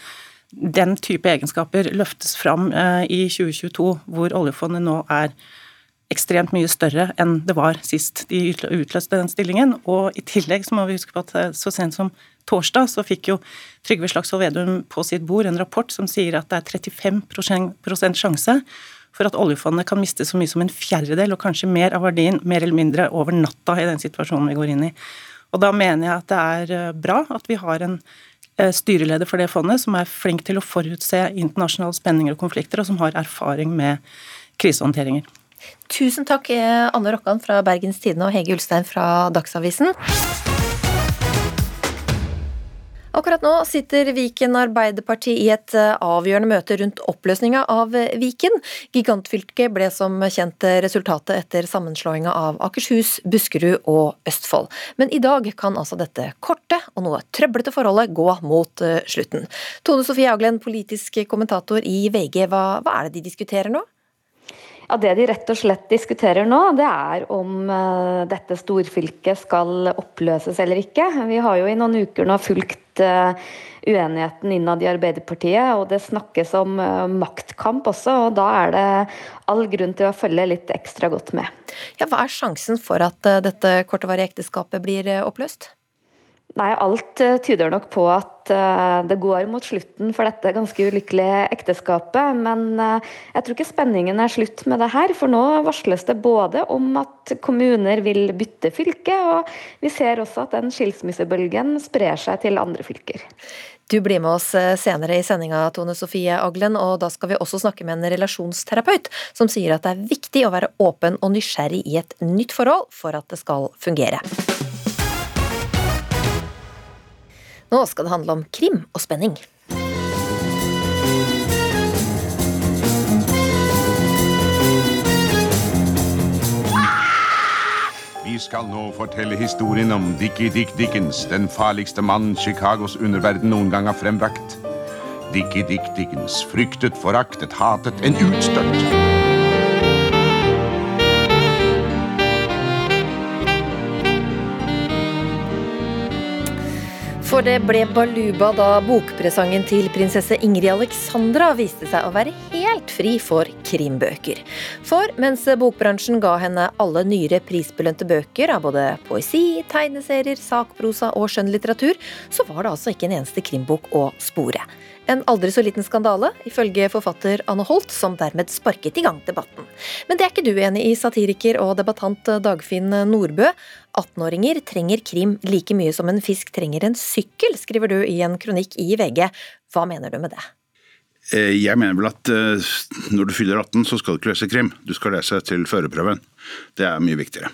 den type egenskaper løftes fram eh, i 2022, hvor oljefondet nå er ekstremt mye større enn det var sist de utløste den stillingen. Og i tillegg så må vi huske på at eh, så sent som torsdag så fikk jo Trygve Slagsvold Vedum på sitt bord en rapport som sier at det er 35 sjanse for at oljefondet kan miste så mye som en fjerdedel, og kanskje mer av verdien, mer eller mindre over natta i den situasjonen vi går inn i. Og da mener jeg at det er eh, bra at vi har en eh, styreleder for det fondet som er flink til å forutse internasjonale spenninger og konflikter, og som har erfaring med krisehåndteringer. Tusen takk, eh, Anne Rokkan fra Bergens Tidende og Hege Ulstein fra Dagsavisen. Akkurat nå sitter Viken Arbeiderparti i et eh, avgjørende møte rundt oppløsninga av eh, Viken. Gigantfylket ble som kjent resultatet etter sammenslåinga av Akershus, Buskerud og Østfold. Men i dag kan altså dette korte og noe trøblete forholdet gå mot slutten. Tone Sofie Aglen, politisk kommentator i VG, hva, hva er det de diskuterer nå? Ja, Det de rett og slett diskuterer nå, det er om uh, dette storfylket skal oppløses eller ikke. Vi har jo i noen uker nå fulgt uh, uenigheten innad i Arbeiderpartiet, og det snakkes om uh, maktkamp også, og da er det all grunn til å følge litt ekstra godt med. Ja, Hva er sjansen for at dette kortvarige ekteskapet blir oppløst? Nei, alt eh, tyder nok på at eh, det går mot slutten for dette ganske ulykkelige ekteskapet. Men eh, jeg tror ikke spenningen er slutt med det her. For nå varsles det både om at kommuner vil bytte fylke, og vi ser også at den skilsmissebølgen sprer seg til andre fylker. Du blir med oss senere i sendinga, Tone Sofie Aglen, og da skal vi også snakke med en relasjonsterapeut som sier at det er viktig å være åpen og nysgjerrig i et nytt forhold for at det skal fungere. Nå skal det handle om krim og spenning. Vi skal nå fortelle historien om Dickie Dick Dickens, den farligste mannen Chicagos underverden noen gang har frembrakt. Dickie Dick Dickens, fryktet, foraktet, hatet, en utstøtt. For det ble baluba da bokpresangen til prinsesse Ingrid Alexandra viste seg å være helt fri for krimbøker. For mens bokbransjen ga henne alle nyere prisbelønte bøker av både poesi, tegneserier, sakprosa og skjønnlitteratur, så var det altså ikke en eneste krimbok å spore. En aldri så liten skandale, ifølge forfatter Anne Holt, som dermed sparket i gang debatten. Men det er ikke du enig i, satiriker og debattant Dagfinn Nordbø. 18-åringer trenger krim like mye som en fisk trenger en sykkel, skriver du i en kronikk i VG. Hva mener du med det? Eh, jeg mener vel at eh, når du fyller 18, så skal du ikke lese krim. Du skal lese til førerprøven. Det er mye viktigere.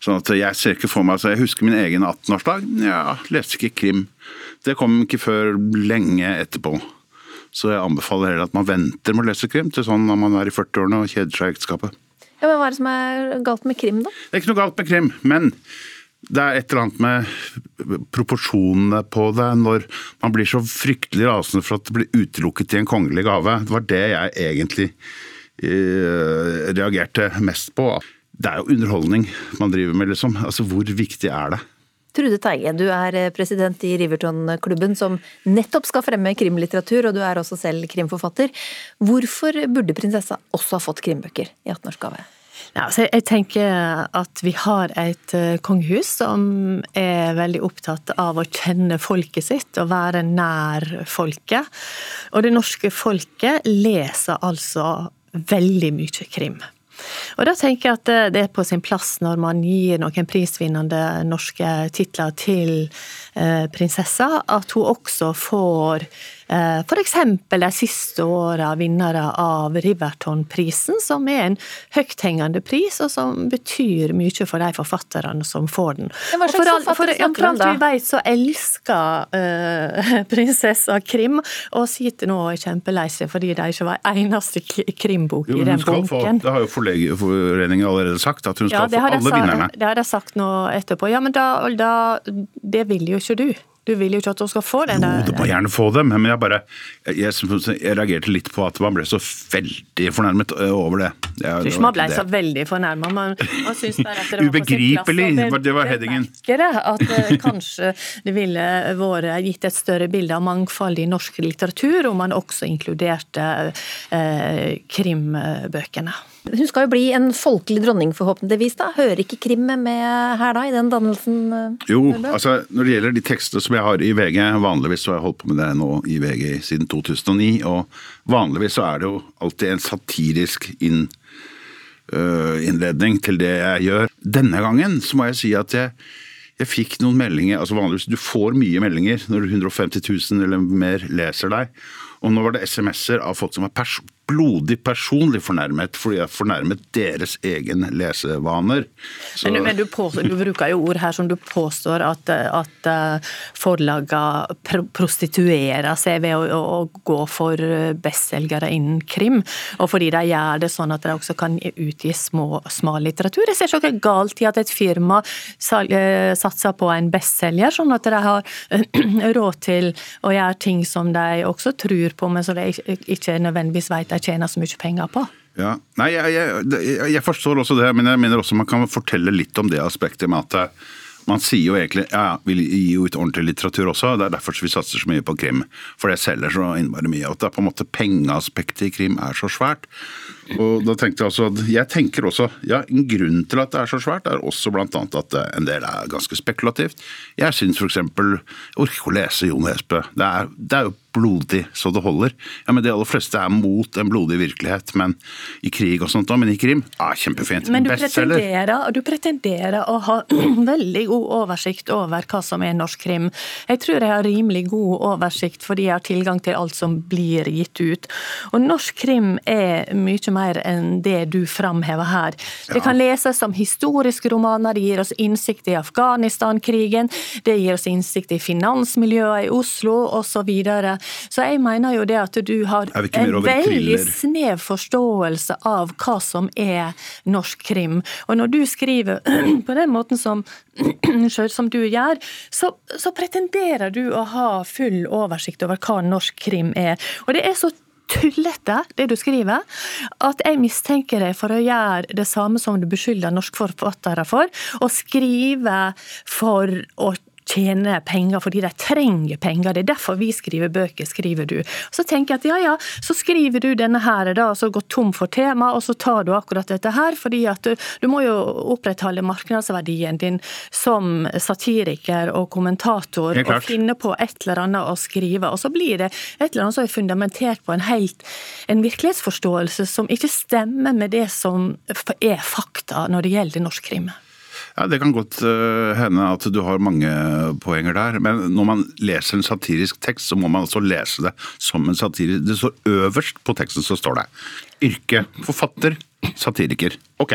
Sånn at Jeg ser ikke for meg, altså jeg husker min egen 18-årsdag. Ja, leste ikke krim. Det kom ikke før lenge etterpå. Så jeg anbefaler heller at man venter med å lese krim til sånn når man er i 40-årene og kjeder seg i ekteskapet. Ja, men Hva er det som er galt med krim, da? Det er ikke noe galt med krim, men det er et eller annet med proporsjonene på det når man blir så fryktelig rasende for at det blir utelukket i en kongelig gave. Det var det jeg egentlig eh, reagerte mest på. Det er jo underholdning man driver med, liksom. Altså, hvor viktig er det? Trude Teige, du er eh, president i Riverton-klubben som nettopp skal fremme krimlitteratur, og du er også selv krimforfatter. Hvorfor burde prinsessa også ha fått krimbøker i 18-årsgave? Ja, altså jeg tenker at vi har et eh, kongehus som er veldig opptatt av å kjenne folket sitt og være nær folket. Og det norske folket leser altså veldig mye krim. Og da tenker jeg at det er på sin plass når man gir noen prisvinnende norske titler til eh, prinsessa, at hun også får Eh, F.eks. de siste åra vinnere av Riverton-prisen, som er en høythengende pris, og som betyr mye for de forfatterne som får den. hva slags for, for, forfatter om, da? vi vet, så elsker uh, prinsessa krim, og sitter nå kjempelei seg fordi det ikke var eneste krimbok jo, i den få, bunken. det har jo Forleggerforeningen allerede sagt, at hun skal få alle vinnerne. Det har de sagt nå etterpå. Ja, men da, da Det vil jo ikke du. Du vil jo ikke at hun skal få den der Jo, du må gjerne få dem, men jeg bare jeg, jeg, reagerte litt på at man ble så veldig fornærmet over det. Jeg, tror ikke man ble så veldig fornærma. Man, man syns bare at det var Ubegripelig! Det var headingen. At uh, kanskje det ville vært gitt et større bilde av mangfold i norsk litteratur om man også inkluderte eh, krimbøkene. Hun skal jo bli en folkelig dronning, forhåpentligvis. da. Hører ikke krim med her da, i den dannelsen? Uh, jo, altså når det gjelder de tekstene som jeg har i VG, vanligvis så har jeg holdt på med det nå i VG siden 2009, og vanligvis så er det jo alltid en satirisk inn, øh, innledning til det jeg gjør. Denne gangen så må jeg si at jeg, jeg fikk noen meldinger, altså vanligvis Du får mye meldinger når 150 000 eller mer leser deg. Og nå var det SMS-er av folk som var pers blodig personlig fornærmet fordi jeg fornærmet deres egen lesevaner. Så... Men, men du, påstår, du, bruker jo ord her som du påstår at, at eh, forlagene prostituerer seg ved å, å, gå for bestselgere innen krim, og fordi de gjør det sånn at de også kan utgi små, litteratur. Jeg ser ikke noe galt i at et firma eh, satser på en bestselger, sånn at de har råd til å gjøre ting som de også tror på, men som de ikke nødvendigvis vet de tjener så mye penger på. Ja, Nei, jeg, jeg, jeg, forstår også det, men jeg mener også man kan fortelle litt om det aspektet med at man sier jo egentlig ja, vi gir jo ut ordentlig litteratur også, det er derfor vi satser så mye på krim. For det selger så innmari mye. At det er på en måte pengeaspektet i krim er så svært. Og da tenkte Jeg også, jeg tenker også, ja, En grunn til at det er så svært, er også bl.a. at en del er ganske spekulativt. Jeg syns f.eks. Jeg orker ikke å lese Jon Nesbø. Det det er jo blodig så det holder. Ja, men De aller fleste er mot en blodig virkelighet, men i krig og sånt, men i krim ja, kjempefint. Men du pretenderer, du pretenderer å ha veldig god oversikt over hva som er norsk krim. Jeg tror jeg har rimelig god oversikt fordi jeg har tilgang til alt som blir gitt ut. Og norsk krim er mye mer enn det du framhever her. Det kan leses som historiske romaner, det gir oss innsikt i Afghanistan-krigen, det gir oss innsikt i finansmiljøet i Oslo osv. Så jeg mener jo det at du har en veldig snev forståelse av hva som er norsk krim. Og når du skriver på den måten som, som du gjør, så, så pretenderer du å ha full oversikt over hva norsk krim er. Og det er så tullete, det du skriver, at jeg mistenker deg for å gjøre det samme som du beskylder norske forfattere for, å skrive for å tjene penger fordi de trenger penger. Det er derfor vi skriver bøker, skriver du. Så tenker jeg at ja, ja, så skriver du denne her da, og så går tom for tema, og så tar du akkurat dette her, fordi at du, du må jo opprettholde markedsverdien din som satiriker og kommentator, og finne på et eller annet å skrive. Og så blir det et eller annet som er fundamentert på en helt en virkelighetsforståelse som ikke stemmer med det som er fakta når det gjelder norsk krim. Ja, Det kan godt øh, hende at du har mange poenger der, men når man leser en satirisk tekst, så må man også lese det som en satirisk Det står øverst på teksten så står det yrke forfatter, satiriker. Ok,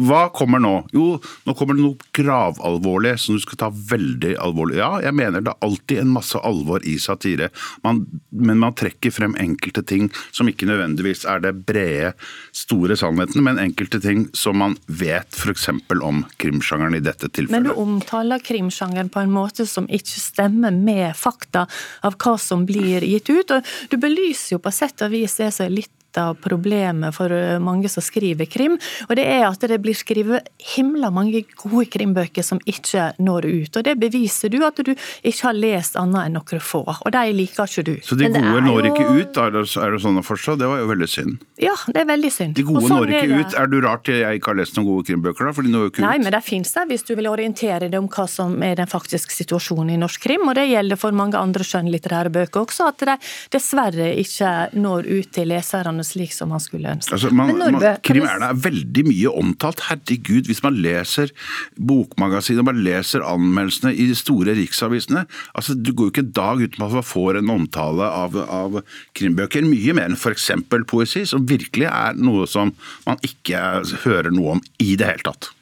hva kommer nå? Jo, nå kommer det noe gravalvorlig som du skal ta veldig alvorlig. Ja, jeg mener det er alltid en masse alvor i satire, man, men man trekker frem enkelte ting som ikke nødvendigvis er det brede, store sannheten, men enkelte ting som man vet f.eks. om krimsjangeren i dette tilfellet. Men du omtaler krimsjangeren på en måte som ikke stemmer med fakta av hva som blir gitt ut. Og du belyser jo på sett og vis det som er litt av problemet for eh, mange som skriver krim, og det er at det blir skrevet himla mange gode krimbøker som ikke når ut. Og det beviser du at du ikke har lest annet enn noen få, og de liker ikke du. Så de gode når jo- ikke ut, er det, er det sånn å forstå? Det var jo veldig synd. Ja, det er veldig synd. De gode sånn når ikke ut. Er du rart jeg ikke har lest noen gode krimbøker, da? For de når jo ikke Nei, men det finnes det hvis du vil orientere deg om hva som er den faktiske situasjonen i norsk krim. Og det gjelder for mange andre skjønnlitterære bøker også, at de dessverre ikke når ut til leserne slik som man skulle ønske. Altså, man, man, krim er da veldig mye omtalt. Herregud, hvis man leser bokmagasinet, man leser anmeldelsene i de store riksavisene altså Du går jo ikke en dag uten at man får en omtale av, av krimbøker. Mye mer enn f.eks. poesi, som virkelig er noe som man ikke hører noe om i det hele tatt.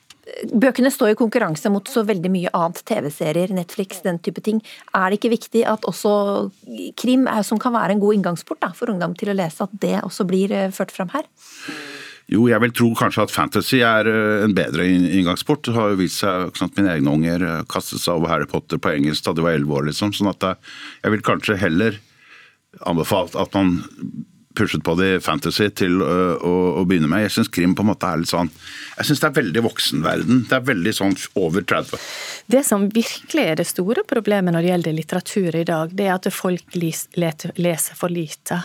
Bøkene står i konkurranse mot så veldig mye annet, TV-serier, Netflix, den type ting. Er det ikke viktig at også krim, som kan være en god inngangsport da, for ungdom til å lese, at det også blir eh, ført fram her? Jo, jeg vil tro kanskje at fantasy er eh, en bedre inngangsport. Det har jo vist seg sant, Mine egne unger eh, kastet seg over Harry Potter på engelsk da de var elleve år. liksom, sånn at jeg vil kanskje heller anbefalt at man pushet på det i fantasy til å, å, å begynne med. Jeg syns krim på en måte er litt sånn Jeg syns det er veldig voksenverden. Det er veldig sånn over 30. Det som virkelig er det store problemet når det gjelder litteratur i dag, det er at folk leser for lite.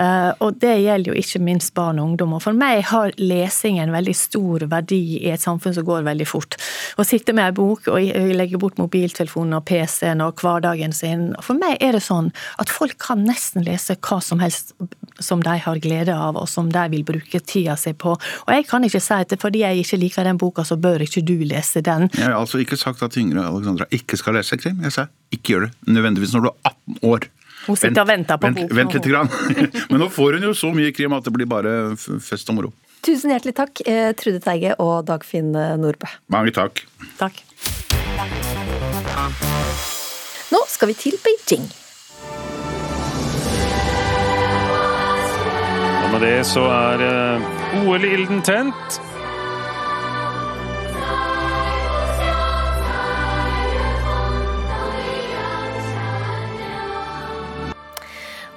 Eh, Og det gjelder jo ikke minst barn og ungdom. Og for meg har lesing en veldig stor verdi i et samfunn som går veldig fort. Å sitte med ei bok og legge bort mobiltelefonen og PC-en og hverdagen sin. For meg er det sånn at folk kan nesten lese hva som helst som de har glede av, og som de vil bruke tida si på. Og jeg kan ikke si at fordi jeg ikke liker den boka, så bør ikke du lese den. Jeg har altså ikke sagt at Yngre Alexandra ikke skal lese krim. Jeg sa ikke gjør det nødvendigvis når du er 18 år. Hun sitter og venter på vent, boken. Vent lite Grann. Men nå får hun jo så mye krim at det blir bare fest og moro. Tusen hjertelig takk, eh, Trude Teige og Dagfinn eh, Nordbø. Mange takk. Takk. Nå skal vi til Beijing. Med det så er eh, OL-ilden tent.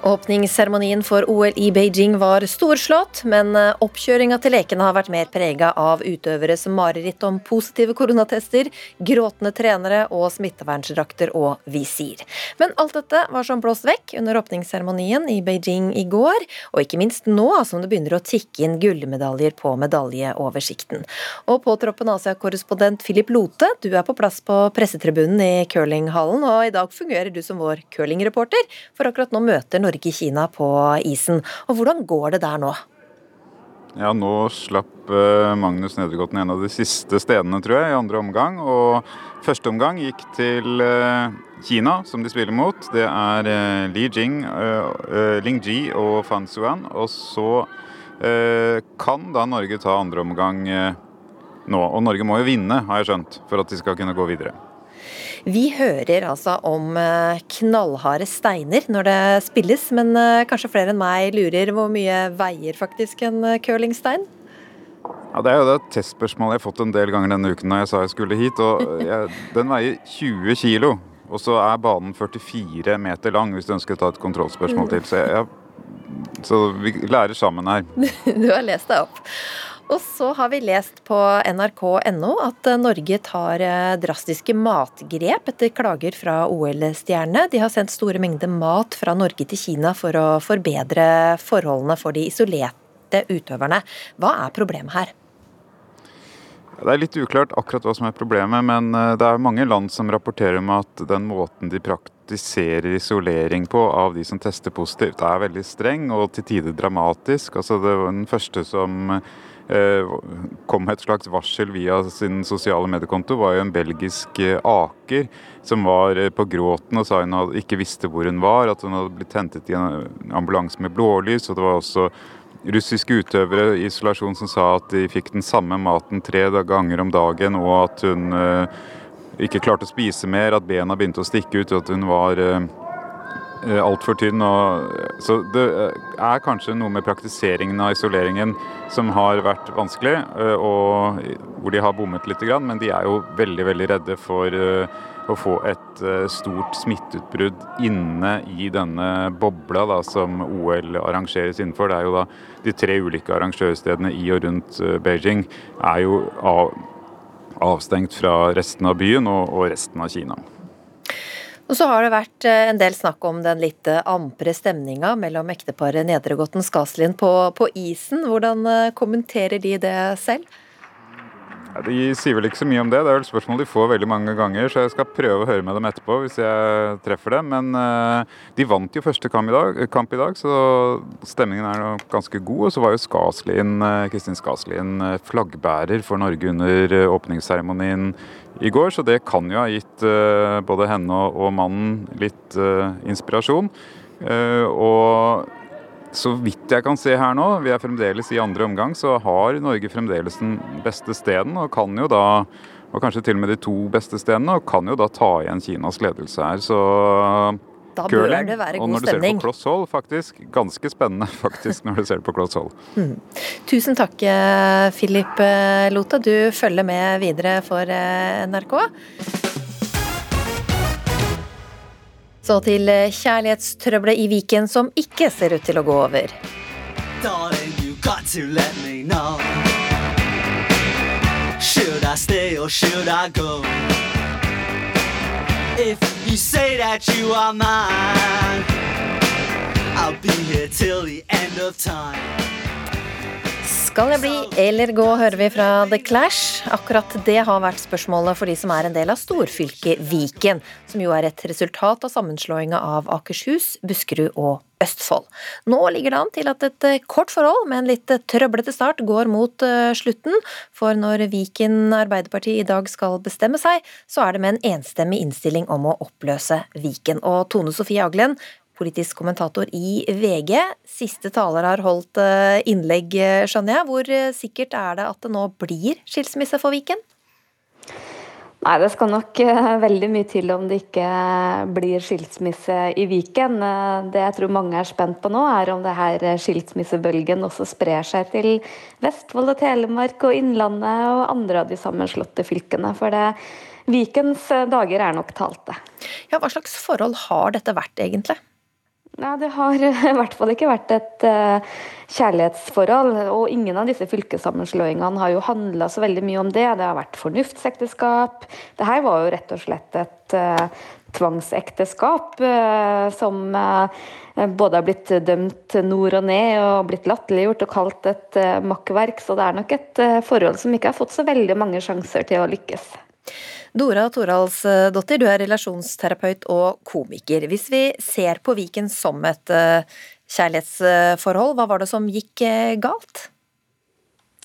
Åpningsseremonien for OL i Beijing var storslått, men eh, oppkjøringa til lekene har vært mer prega av utøvere som mareritt om positive koronatester, gråtende trenere og smittevernsdrakter og visir. Men alt dette var som blåst vekk under åpningsseremonien i Beijing i går, og ikke minst nå som det begynner å tikke inn gullmedaljer på medaljeoversikten. Og påtroppen Asia-korrespondent Philip Lote, du er på plass på pressetribunen i curlinghallen, og i dag fungerer du som vår curlingreporter, for akkurat nå møter Norge-Kina på isen. Og hvordan går det der nå? Ja, nå slapp eh, Magnus Nedregåten en av de siste stedene, tror jeg, i andre omgang. Og første omgang gikk til eh, Kina, som de spiller mot. Det er eh, Li Jing, Ling Ji og Fan Suan. Og så kan da Norge ta andre omgang nå. Og Norge må jo vinne, har jeg skjønt, for at de skal kunne gå videre. Vi hører altså om eh, knallharde steiner når det spilles, men eh, kanskje flere enn meg lurer hvor mye veier faktisk en eh, curlingstein? Ja, Det er jo det testspørsmålet jeg har fått en del ganger denne uken når jeg sa jeg skulle hit. og jeg, Den veier 20 kilo, og så er banen 44 meter lang, hvis du ønsker å ta et kontrollspørsmål til. Så, jeg, så vi lærer sammen her. Du har lest deg opp. Og så har vi lest på nrk.no at Norge tar eh, drastiske matgrep etter klager fra OL-stjernene. De har sendt store mengder mat fra Norge til Kina for å forbedre forholdene for de isolerte utøverne. Hva er problemet her? Det er litt uklart akkurat hva som er problemet, men eh, det er mange land som rapporterer om at den måten de praktiserer isolering på av de som tester positivt, er veldig streng og til tider dramatisk. Altså, det var den første som Eh, kom et slags varsel via sin sosiale mediekonto, var jo en belgisk eh, aker som var eh, på gråten og sa hun ikke visste hvor hun var, at hun hadde blitt hentet i en ambulanse med blålys. og det var også russiske utøvere i isolasjon som sa at de fikk den samme maten tre ganger om dagen, og at hun ikke klarte å spise mer, at bena begynte å stikke ut, og at hun var Eh, altfor tynn. Og, så det eh, er kanskje noe med praktiseringen av isoleringen som har vært vanskelig, eh, og hvor de har bommet litt. Men de er jo veldig, veldig redde for å få et stort smitteutbrudd inne i denne bobla da, som OL arrangeres innenfor. Det er jo da De tre ulike arrangørstedene i og rundt Beijing er jo av, avstengt fra resten av byen og, og resten av Kina. Og så har det vært eh, en del snakk om den litt eh, ampre stemninga mellom ekteparet Nedregotten Skaslien på, på isen. Hvordan eh, kommenterer de det selv? Ja, de sier vel ikke så mye om det. Det er vel spørsmål de får veldig mange ganger, så jeg skal prøve å høre med dem etterpå hvis jeg treffer dem. Men uh, de vant jo første kamp i, dag, kamp i dag, så stemningen er ganske god. Og så var jo Skaslien, Kristin Skaslien flaggbærer for Norge under åpningsseremonien i går, så det kan jo ha gitt uh, både henne og, og mannen litt uh, inspirasjon. Og så vidt jeg kan se her nå, vi er fremdeles i andre omgang, så har Norge fremdeles den beste steden, og kan jo da og kanskje til og med de to beste stedene, og kan jo da ta igjen Kinas ledelse her. Så da bør det være god stemning. Og når du ser det på kloss hold, faktisk ganske spennende faktisk når du ser på kloss hold. Mm. Tusen takk, Filip eh, Lota. Du følger med videre for eh, NRK. Så til kjærlighetstrøbbelet i Viken som ikke ser ut til å gå over. Mine, I'll be here till the end of time. Skal jeg bli eller gå, hører vi fra The Clash. Akkurat det har vært spørsmålet for de som er en del av storfylket Viken, som jo er et resultat av sammenslåinga av Akershus, Buskerud og Østfold. Nå ligger det an til at et eh, kort forhold med en litt eh, trøblete start går mot eh, slutten, for når Viken Arbeiderparti i dag skal bestemme seg, så er det med en enstemmig innstilling om å oppløse Viken. Og Tone Sofie Aglen, politisk kommentator i VG. Siste taler har holdt eh, innlegg, eh, skjønner jeg. Hvor eh, sikkert er det at det nå blir skilsmisse for Viken? Nei, det skal nok veldig mye til om det ikke blir skilsmisse i Viken. Det jeg tror mange er spent på nå, er om det her skilsmissebølgen også sprer seg til Vestfold og Telemark og Innlandet og andre av de sammenslåtte fylkene. For det, Vikens dager er nok talte. Ja, hva slags forhold har dette vært, egentlig? Nei, det har i hvert fall ikke vært et uh, kjærlighetsforhold. Og ingen av disse fylkessammenslåingene har jo handla så veldig mye om det. Det har vært fornuftsekteskap. Det her var jo rett og slett et uh, tvangsekteskap uh, som både har blitt dømt nord og ned og blitt latterliggjort og kalt et makkverk. Så det er nok et forhold som ikke har fått så veldig mange sjanser til å lykkes. Dora Toralsdottir, du er relasjonsterapeut og komiker. Hvis vi ser på Viken som et eh, kjærlighetsforhold, hva var det som gikk eh, galt?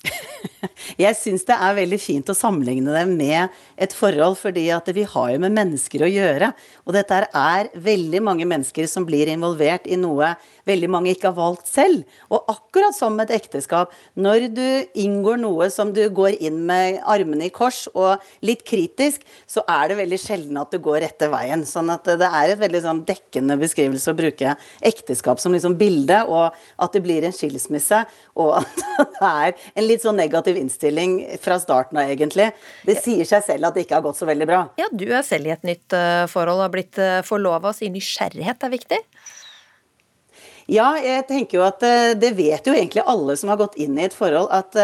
Jeg syns det er veldig fint å sammenligne det med et forhold, fordi at vi har jo med mennesker å gjøre. Og dette er veldig mange mennesker som blir involvert i noe veldig mange ikke har valgt selv. Og akkurat som et ekteskap, når du inngår noe som du går inn med armene i kors og litt kritisk, så er det veldig sjelden at du går rette veien. Sånn at det er et veldig sånn dekkende beskrivelse å bruke ekteskap som liksom bilde, og at det blir en skilsmisse, og at det er en litt sånn negativ innstilling fra starten av, egentlig. Det sier seg selv at det ikke har gått så veldig bra. Ja, du er selv i et nytt uh, forhold og har blitt uh, forlova, så nysgjerrighet er viktig? Ja, jeg tenker jo at uh, det vet jo egentlig alle som har gått inn i et forhold, at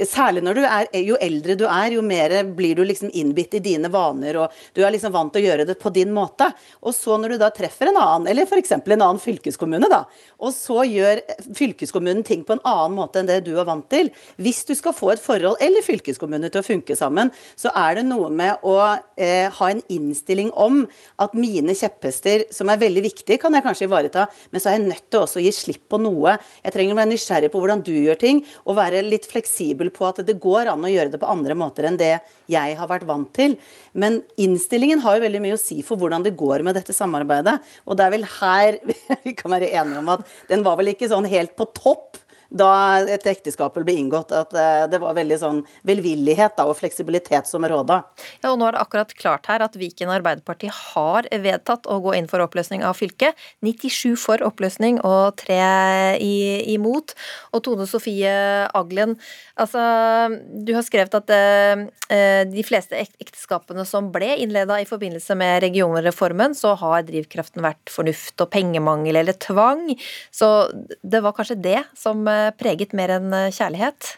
Særlig når du er, jo eldre du er, jo mer blir du liksom innbitt i dine vaner, og du er liksom vant til å gjøre det på din måte. Og så når du da treffer en annen, eller f.eks. en annen fylkeskommune, da, og så gjør fylkeskommunen ting på en annen måte enn det du er vant til Hvis du skal få et forhold eller fylkeskommune til å funke sammen, så er det noe med å eh, ha en innstilling om at mine kjepphester, som er veldig viktige, kan jeg kanskje ivareta, men så er jeg nødt til også å gi slipp på noe. Jeg trenger å være nysgjerrig på hvordan du gjør ting, og være litt fleksibel på at det går an å gjøre det på andre måter enn det jeg har vært vant til. Men innstillingen har jo veldig mye å si for hvordan det går med dette samarbeidet. Og det er vel her vi kan være enige om at den var vel ikke sånn helt på topp da et ekteskap ble inngått, at eh, det var veldig sånn velvillighet da, og fleksibilitet som råda. Ja, og nå er det akkurat klart her at Viken Arbeiderparti har vedtatt å gå inn for oppløsning av fylket. 97 for oppløsning og 3 imot. Og Tone Sofie Aglen, altså du har skrevet at eh, de fleste ekteskapene som ble innleda i forbindelse med regionreformen, så har drivkraften vært fornuft og pengemangel eller tvang. Så det var kanskje det som eh, preget mer enn eh, kjærlighet?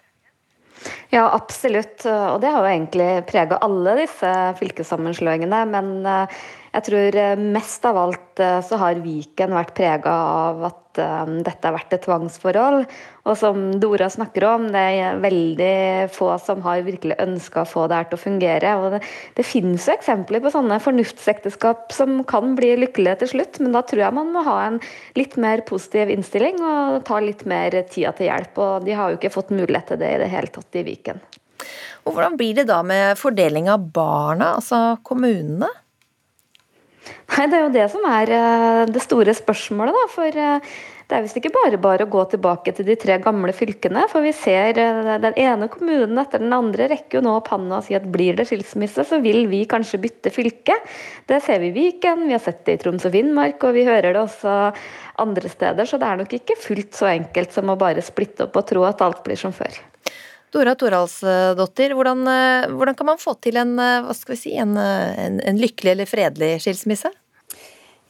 Ja, absolutt. Og det har jo egentlig prega alle disse fylkessammenslåingene. Men eh, jeg tror eh, mest av alt så har Viken vært prega av at dette har vært et tvangsforhold. Og som Dora snakker om, det er veldig få som har virkelig ønska å få det her til å fungere. Og det, det finnes jo eksempler på sånne fornuftsekteskap som kan bli lykkelige til slutt, men da tror jeg man må ha en litt mer positiv innstilling og ta litt mer tida til hjelp. Og de har jo ikke fått mulighet til det i det hele tatt i Viken. Og Hvordan blir det da med fordeling av barna, altså kommunene? Nei, Det er jo det som er eh, det store spørsmålet. da, for eh, det er visst ikke bare bare å gå tilbake til de tre gamle fylkene. For vi ser eh, den ene kommunen etter den andre rekker jo nå opp handa og sier at blir det skilsmisse, så vil vi kanskje bytte fylke. Det ser vi i Viken, vi har sett det i Troms og Finnmark, og vi hører det også andre steder. Så det er nok ikke fullt så enkelt som å bare splitte opp og tro at alt blir som før. Dora Toralsdottir, hvordan, eh, hvordan kan man få til en, eh, si, en, en, en lykkelig eller fredelig skilsmisse?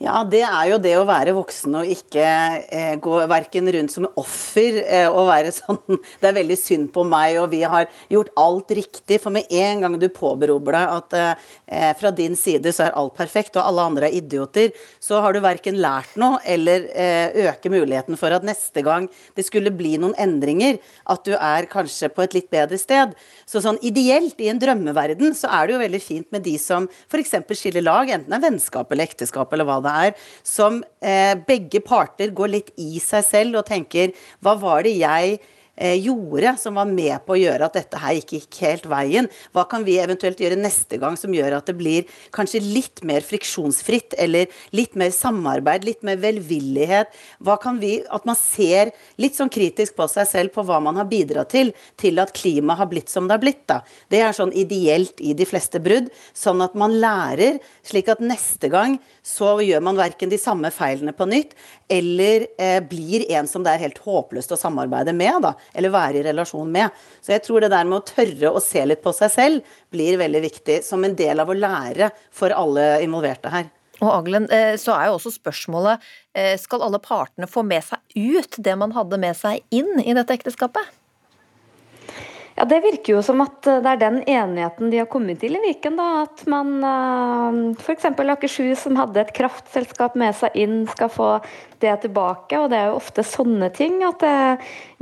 Ja, det er jo det å være voksen og ikke eh, gå verken rundt som offer eh, og være sånn Det er veldig synd på meg, og vi har gjort alt riktig. For med en gang du påberoper deg at eh, fra din side så er alt perfekt, og alle andre er idioter, så har du verken lært noe eller eh, øker muligheten for at neste gang det skulle bli noen endringer, at du er kanskje på et litt bedre sted. Så sånn ideelt, i en drømmeverden, så er det jo veldig fint med de som f.eks. skiller lag, enten det er vennskap eller ekteskap eller hva det er, som eh, begge parter går litt i seg selv og tenker hva var det jeg gjorde som var med på å gjøre at dette her ikke gikk helt veien? Hva kan vi eventuelt gjøre neste gang som gjør at det blir kanskje litt mer friksjonsfritt, eller litt mer samarbeid, litt mer velvillighet? Hva kan vi At man ser litt sånn kritisk på seg selv på hva man har bidratt til, til at klimaet har blitt som det har blitt. da. Det er sånn ideelt i de fleste brudd, sånn at man lærer, slik at neste gang så gjør man verken de samme feilene på nytt, eller eh, blir en som det er helt håpløst å samarbeide med, da, eller være i relasjon med. Så jeg tror det der med å tørre å se litt på seg selv blir veldig viktig, som en del av å lære for alle involverte her. Og Aglen, eh, så er jo også spørsmålet eh, skal alle partene få med seg ut det man hadde med seg inn i dette ekteskapet? Ja, Det virker jo som at eh, det er den enigheten de har kommet til i Viken. da, At man eh, f.eks. Akershus, som hadde et kraftselskap med seg inn, skal få det tilbake. og Det er jo ofte sånne ting at det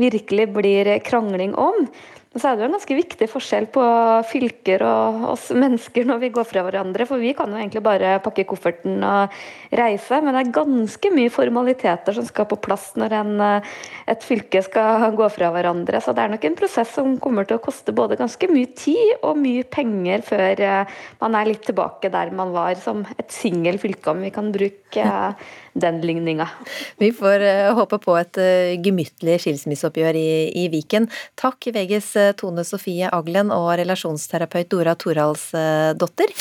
virkelig blir krangling om. Så er det jo en ganske viktig forskjell på fylker og oss mennesker når vi går fra hverandre. For vi kan jo egentlig bare pakke kofferten og reise, men det er ganske mye formaliteter som skal på plass når en, eh, et fylke skal gå fra hverandre. Så det er nok en prosess som kommer til å koste både ganske mye tid og mye penger før eh, man er litt tilbake der man var som et singelfylke, om vi kan bruke eh, den ligninga. Vi får håpe på et gemyttlig skilsmisseoppgjør i, i Viken. Takk, VGs Tone Sofie Aglen og relasjonsterapeut Dora Toralsdotter.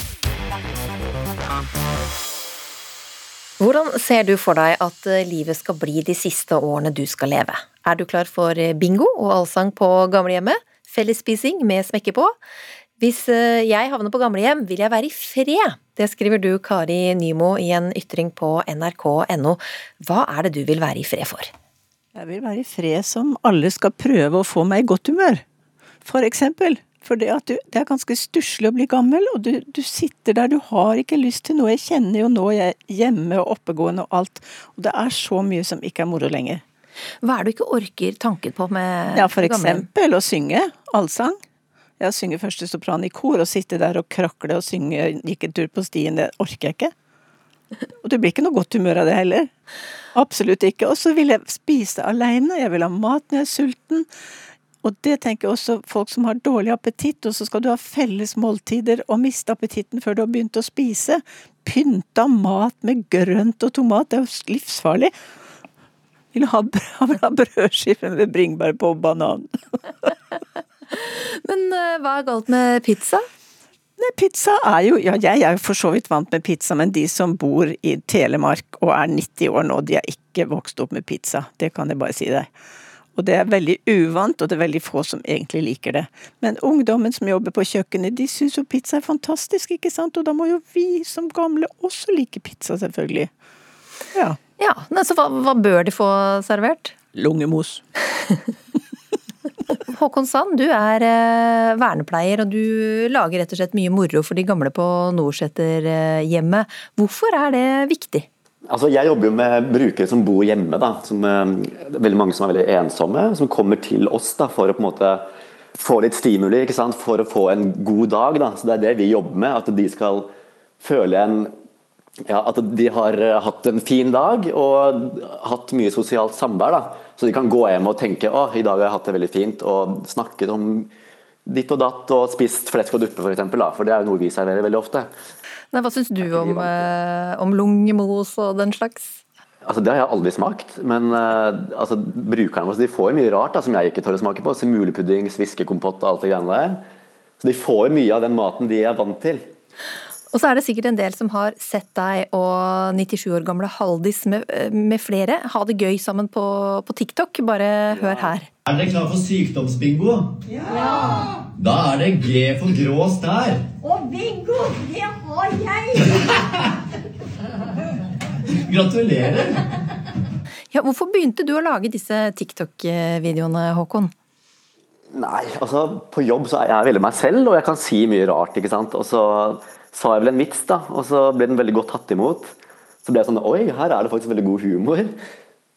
Hvordan ser du for deg at livet skal bli de siste årene du skal leve? Er du klar for bingo og allsang på gamlehjemmet? Fellesspising med smekke på? Hvis eh, jeg havner på gamlehjem, vil jeg være i fred. Det skriver du, Kari Nymo, i en ytring på nrk.no. Hva er det du vil være i fred for? Jeg vil være i fred som alle skal prøve å få meg i godt humør for eksempel. For det, du, det er ganske stusslig å bli gammel, og du, du, sitter der, du har ikke lyst til noe. Jeg kjenner jo nå jeg er hjemme og oppegående og alt, og det er så mye som ikke er moro lenger. Hva er det du ikke orker tanken på med Ja, for eksempel å synge allsang. Jeg synger første sopran i kor og sitte der og krakle og synge 'Gikk en tur på stien', det orker jeg ikke. Og du blir ikke noe godt humør av det heller. Absolutt ikke. Og så vil jeg spise aleine, jeg vil ha mat når jeg er sulten. Og det tenker jeg også folk som har dårlig appetitt, og så skal du ha felles måltider og miste appetitten før du har begynt å spise. Pynta mat med grønt og tomat, det er jo livsfarlig. Vil ha, ha brødskive med bringebær på og banan. Men uh, hva er galt med pizza? Nei, pizza er jo Ja, jeg er jo for så vidt vant med pizza, men de som bor i Telemark og er 90 år nå, de har ikke vokst opp med pizza. Det kan jeg bare si deg. Og det er veldig uvant, og det er veldig få som egentlig liker det. Men ungdommen som jobber på kjøkkenet, de syns jo pizza er fantastisk, ikke sant? Og da må jo vi som gamle også like pizza, selvfølgelig. Ja. ja så hva, hva bør de få servert? Lungemos. Håkon Sand, du er eh, vernepleier, og du lager rett og slett mye moro for de gamle på Norseterhjemmet. Hvorfor er det viktig? Altså, jeg jobber jo med brukere som bor hjemme. Da, som, uh, veldig mange som er veldig ensomme. Som kommer til oss da, for å på en måte få litt stimuli, for å få en god dag. Da. Så Det er det vi jobber med. At de skal føle en ja, At de har uh, hatt en fin dag og hatt mye sosialt samvær. Da. Så de kan gå hjem og tenke at i dag har jeg hatt det veldig fint, og snakket om ditt og datt og spist flesk og duppe f.eks. For, eksempel, for det er jo noe vi serverer veldig ofte. Nei, hva syns du om, eh, om lungemos og den slags? Altså, det har jeg aldri smakt, men eh, altså, brukerne våre får mye rart da, som jeg ikke tør å smake på. Simulepudding, sviskekompott og alt det greiene der. Så de får mye av den maten de er vant til. Og så er det sikkert en del som har sett deg og 97 år gamle Haldis med, med flere ha det gøy sammen på, på TikTok. Bare ja. hør her. Er dere klar for sykdomsbingo? Ja! Da er det G for grå stær. Og bingo! Det har jeg! Gratulerer. Ja, hvorfor begynte du å lage disse TikTok-videoene, Håkon? Nei, altså på jobb så er jeg veldig meg selv, og jeg kan si mye rart. ikke sant? Og så sa jeg vel en vits, da, og så ble den veldig godt tatt imot. Så ble jeg sånn Oi, her er det faktisk veldig god humor.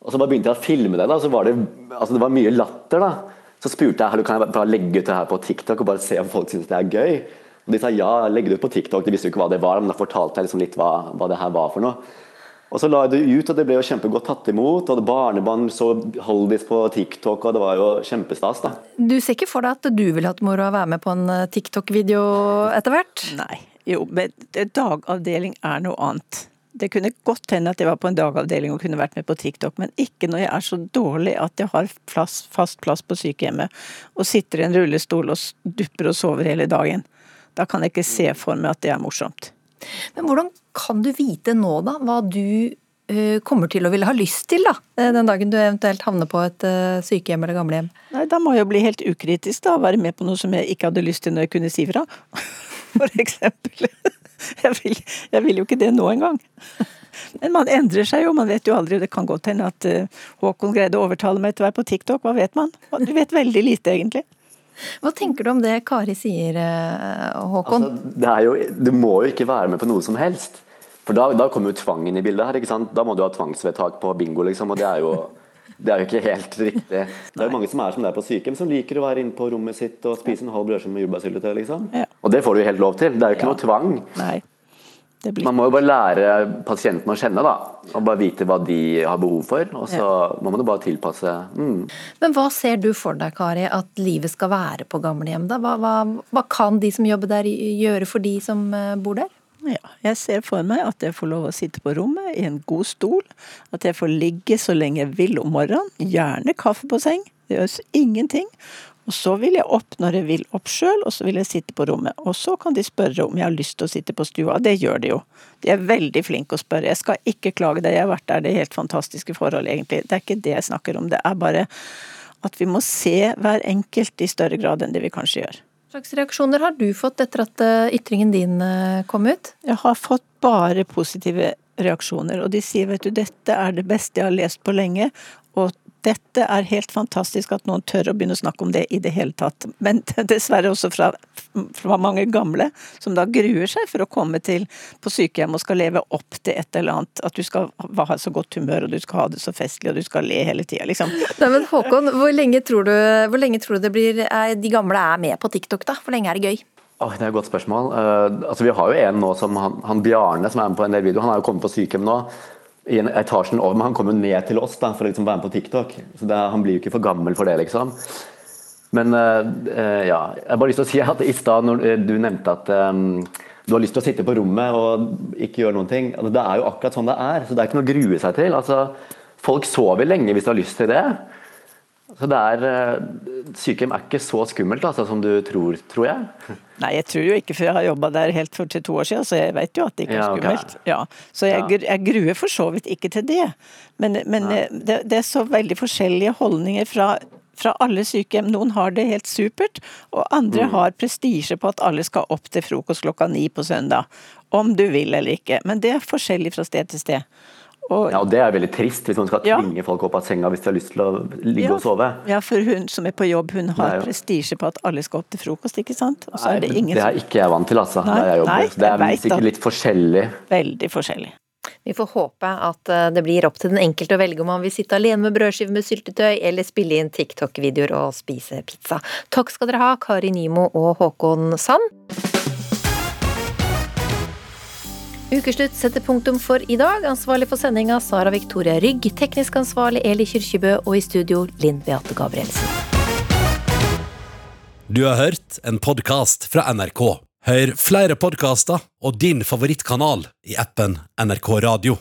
Og så bare begynte jeg å filme det, da, og så var det, altså det var mye latter. da. Så spurte jeg kan jeg bare legge ut det her på TikTok og bare se om folk syns det er gøy. Og De sa ja, legg det ut på TikTok. De visste jo ikke hva det var, men da fortalte jeg liksom litt hva, hva det her var for noe. Og så la jeg det ut, og det ble jo kjempegodt tatt imot. og Barnebarn så Holdis på TikTok, og det var jo kjempestas. da. Du ser ikke for deg at du ville hatt moro av å være med på en eh, TikTok-video etter hvert? Nei. Jo, men dagavdeling er noe annet. Det kunne godt hende at jeg var på en dagavdeling og kunne vært med på TikTok, men ikke når jeg er så dårlig at jeg har plass, fast plass på sykehjemmet og sitter i en rullestol og dupper og sover hele dagen. Da kan jeg ikke se for meg at det er morsomt. Men hvordan kan du vite nå, da, hva du uh, kommer til å ville ha lyst til, da? Eh, den dagen du eventuelt havner på et uh, sykehjem eller gamlehjem? Nei, da må jeg jo bli helt ukritisk, da. Være med på noe som jeg ikke hadde lyst til når jeg kunne si fra. For eksempel. Jeg vil, jeg vil jo ikke det nå engang. Men man endrer seg jo, man vet jo aldri. Det kan godt hende at Håkon greide å overtale meg til å være på TikTok, hva vet man? Du vet veldig lite, egentlig. Hva tenker du om det Kari sier, Håkon? Altså, det, jo, du må jo ikke være med på noe som helst. For da, da kommer jo tvangen i bildet her. ikke sant? Da må du ha tvangsvedtak på bingo, liksom. Og det er jo Det er jo ikke helt riktig. Det er jo mange som er som det er på sykehjem, som liker å være inne på rommet sitt og spise en halv brødskive med jordbærsyltetøy, liksom. Og det får du jo helt lov til. Det er jo ikke noe tvang. Nei. Man må jo bare lære pasienten å kjenne, da. Og bare vite hva de har behov for. Og så må man jo bare tilpasse. Mm. Men hva ser du for deg, Kari, at livet skal være på gamlehjem? da? Hva, hva, hva kan de som jobber der gjøre for de som eh, bor der? Ja, jeg ser for meg at jeg får lov å sitte på rommet i en god stol. At jeg får ligge så lenge jeg vil om morgenen. Gjerne kaffe på seng. Det gjøres ingenting. Og så vil jeg opp når jeg vil opp sjøl, og så vil jeg sitte på rommet. Og så kan de spørre om jeg har lyst til å sitte på stua. Det gjør de jo. De er veldig flinke å spørre. Jeg skal ikke klage deg, jeg har vært der, det er helt fantastiske forhold, egentlig. Det er ikke det jeg snakker om. Det er bare at vi må se hver enkelt i større grad enn det vi kanskje gjør. Slags reaksjoner har du fått etter at eh, ytringen din eh, kom ut? Jeg har fått bare positive reaksjoner, og de sier vet du, dette er det beste jeg har lest på lenge, og dette er helt fantastisk at noen tør å begynne å snakke om det i det hele tatt. Men dessverre også fra, fra mange gamle, som da gruer seg for å komme til på sykehjem og skal leve opp til et eller annet. At du skal ha så godt humør, og du skal ha det så festlig, og du skal le hele tida, liksom. Nei, men Håkon, hvor lenge tror du, hvor lenge tror du det blir, er, de gamle er med på TikTok, da? Hvor lenge er det gøy? Oh, det er et godt spørsmål. Uh, altså, vi har jo en nå som han, han Bjarne, som er med på en del videoer. Han er jo kommet på sykehjem nå i en etasjen over, men han kommer ned til oss da, for å liksom være med på TikTok. Så det, Han blir jo ikke for gammel for det, liksom. Men uh, ja, jeg har bare lyst til å si at i stad når du nevnte at um, du har lyst til å sitte på rommet og ikke gjøre noen ting. Altså, det er jo akkurat sånn det er. Så det er ikke noe å grue seg til. Altså, folk sover lenge hvis de har lyst til det. Så det er, Sykehjem er ikke så skummelt altså, som du tror, tror jeg. Nei, jeg tror jo ikke, for jeg har jobba der helt for til to år siden, så jeg vet jo at det ikke er skummelt. Ja, så jeg, jeg gruer for så vidt ikke til det. Men, men det, det er så veldig forskjellige holdninger fra, fra alle sykehjem. Noen har det helt supert, og andre Mm. har prestisje på at alle skal opp til frokost klokka ni på søndag. Om du vil eller ikke. Men det er forskjellig fra sted til sted. Og, Ja, og Det er veldig trist hvis man skal Ja. tvinge folk opp av senga hvis de har lyst til å ligge Ja. og sove. Ja, for hun som er på jobb, hun har jo- prestisje på at alle skal opp til frokost, ikke sant? Og så Nei, er det ingen det er ikke jeg vant til, altså. Nei, jeg jobber. nei, det er jeg sikkert at- litt forskjellig. Veldig forskjellig. Vi får håpe at eh, det blir opp til den enkelte å velge om man vil sitte alene med brødskive med syltetøy, eller spille inn TikTok-videoer og spise pizza. Takk skal dere ha, Kari Nimo og Håkon Sand. Ukeslutt setter punktum for i dag. Ansvarlig for sendinga Sara Victoria Rygg. Teknisk ansvarlig Eli Kyrkjebø. Og i studio Linn Beate Gabrielsen. Du har hørt en podkast fra NRK. Hør flere podkaster og din favorittkanal i appen NRK Radio.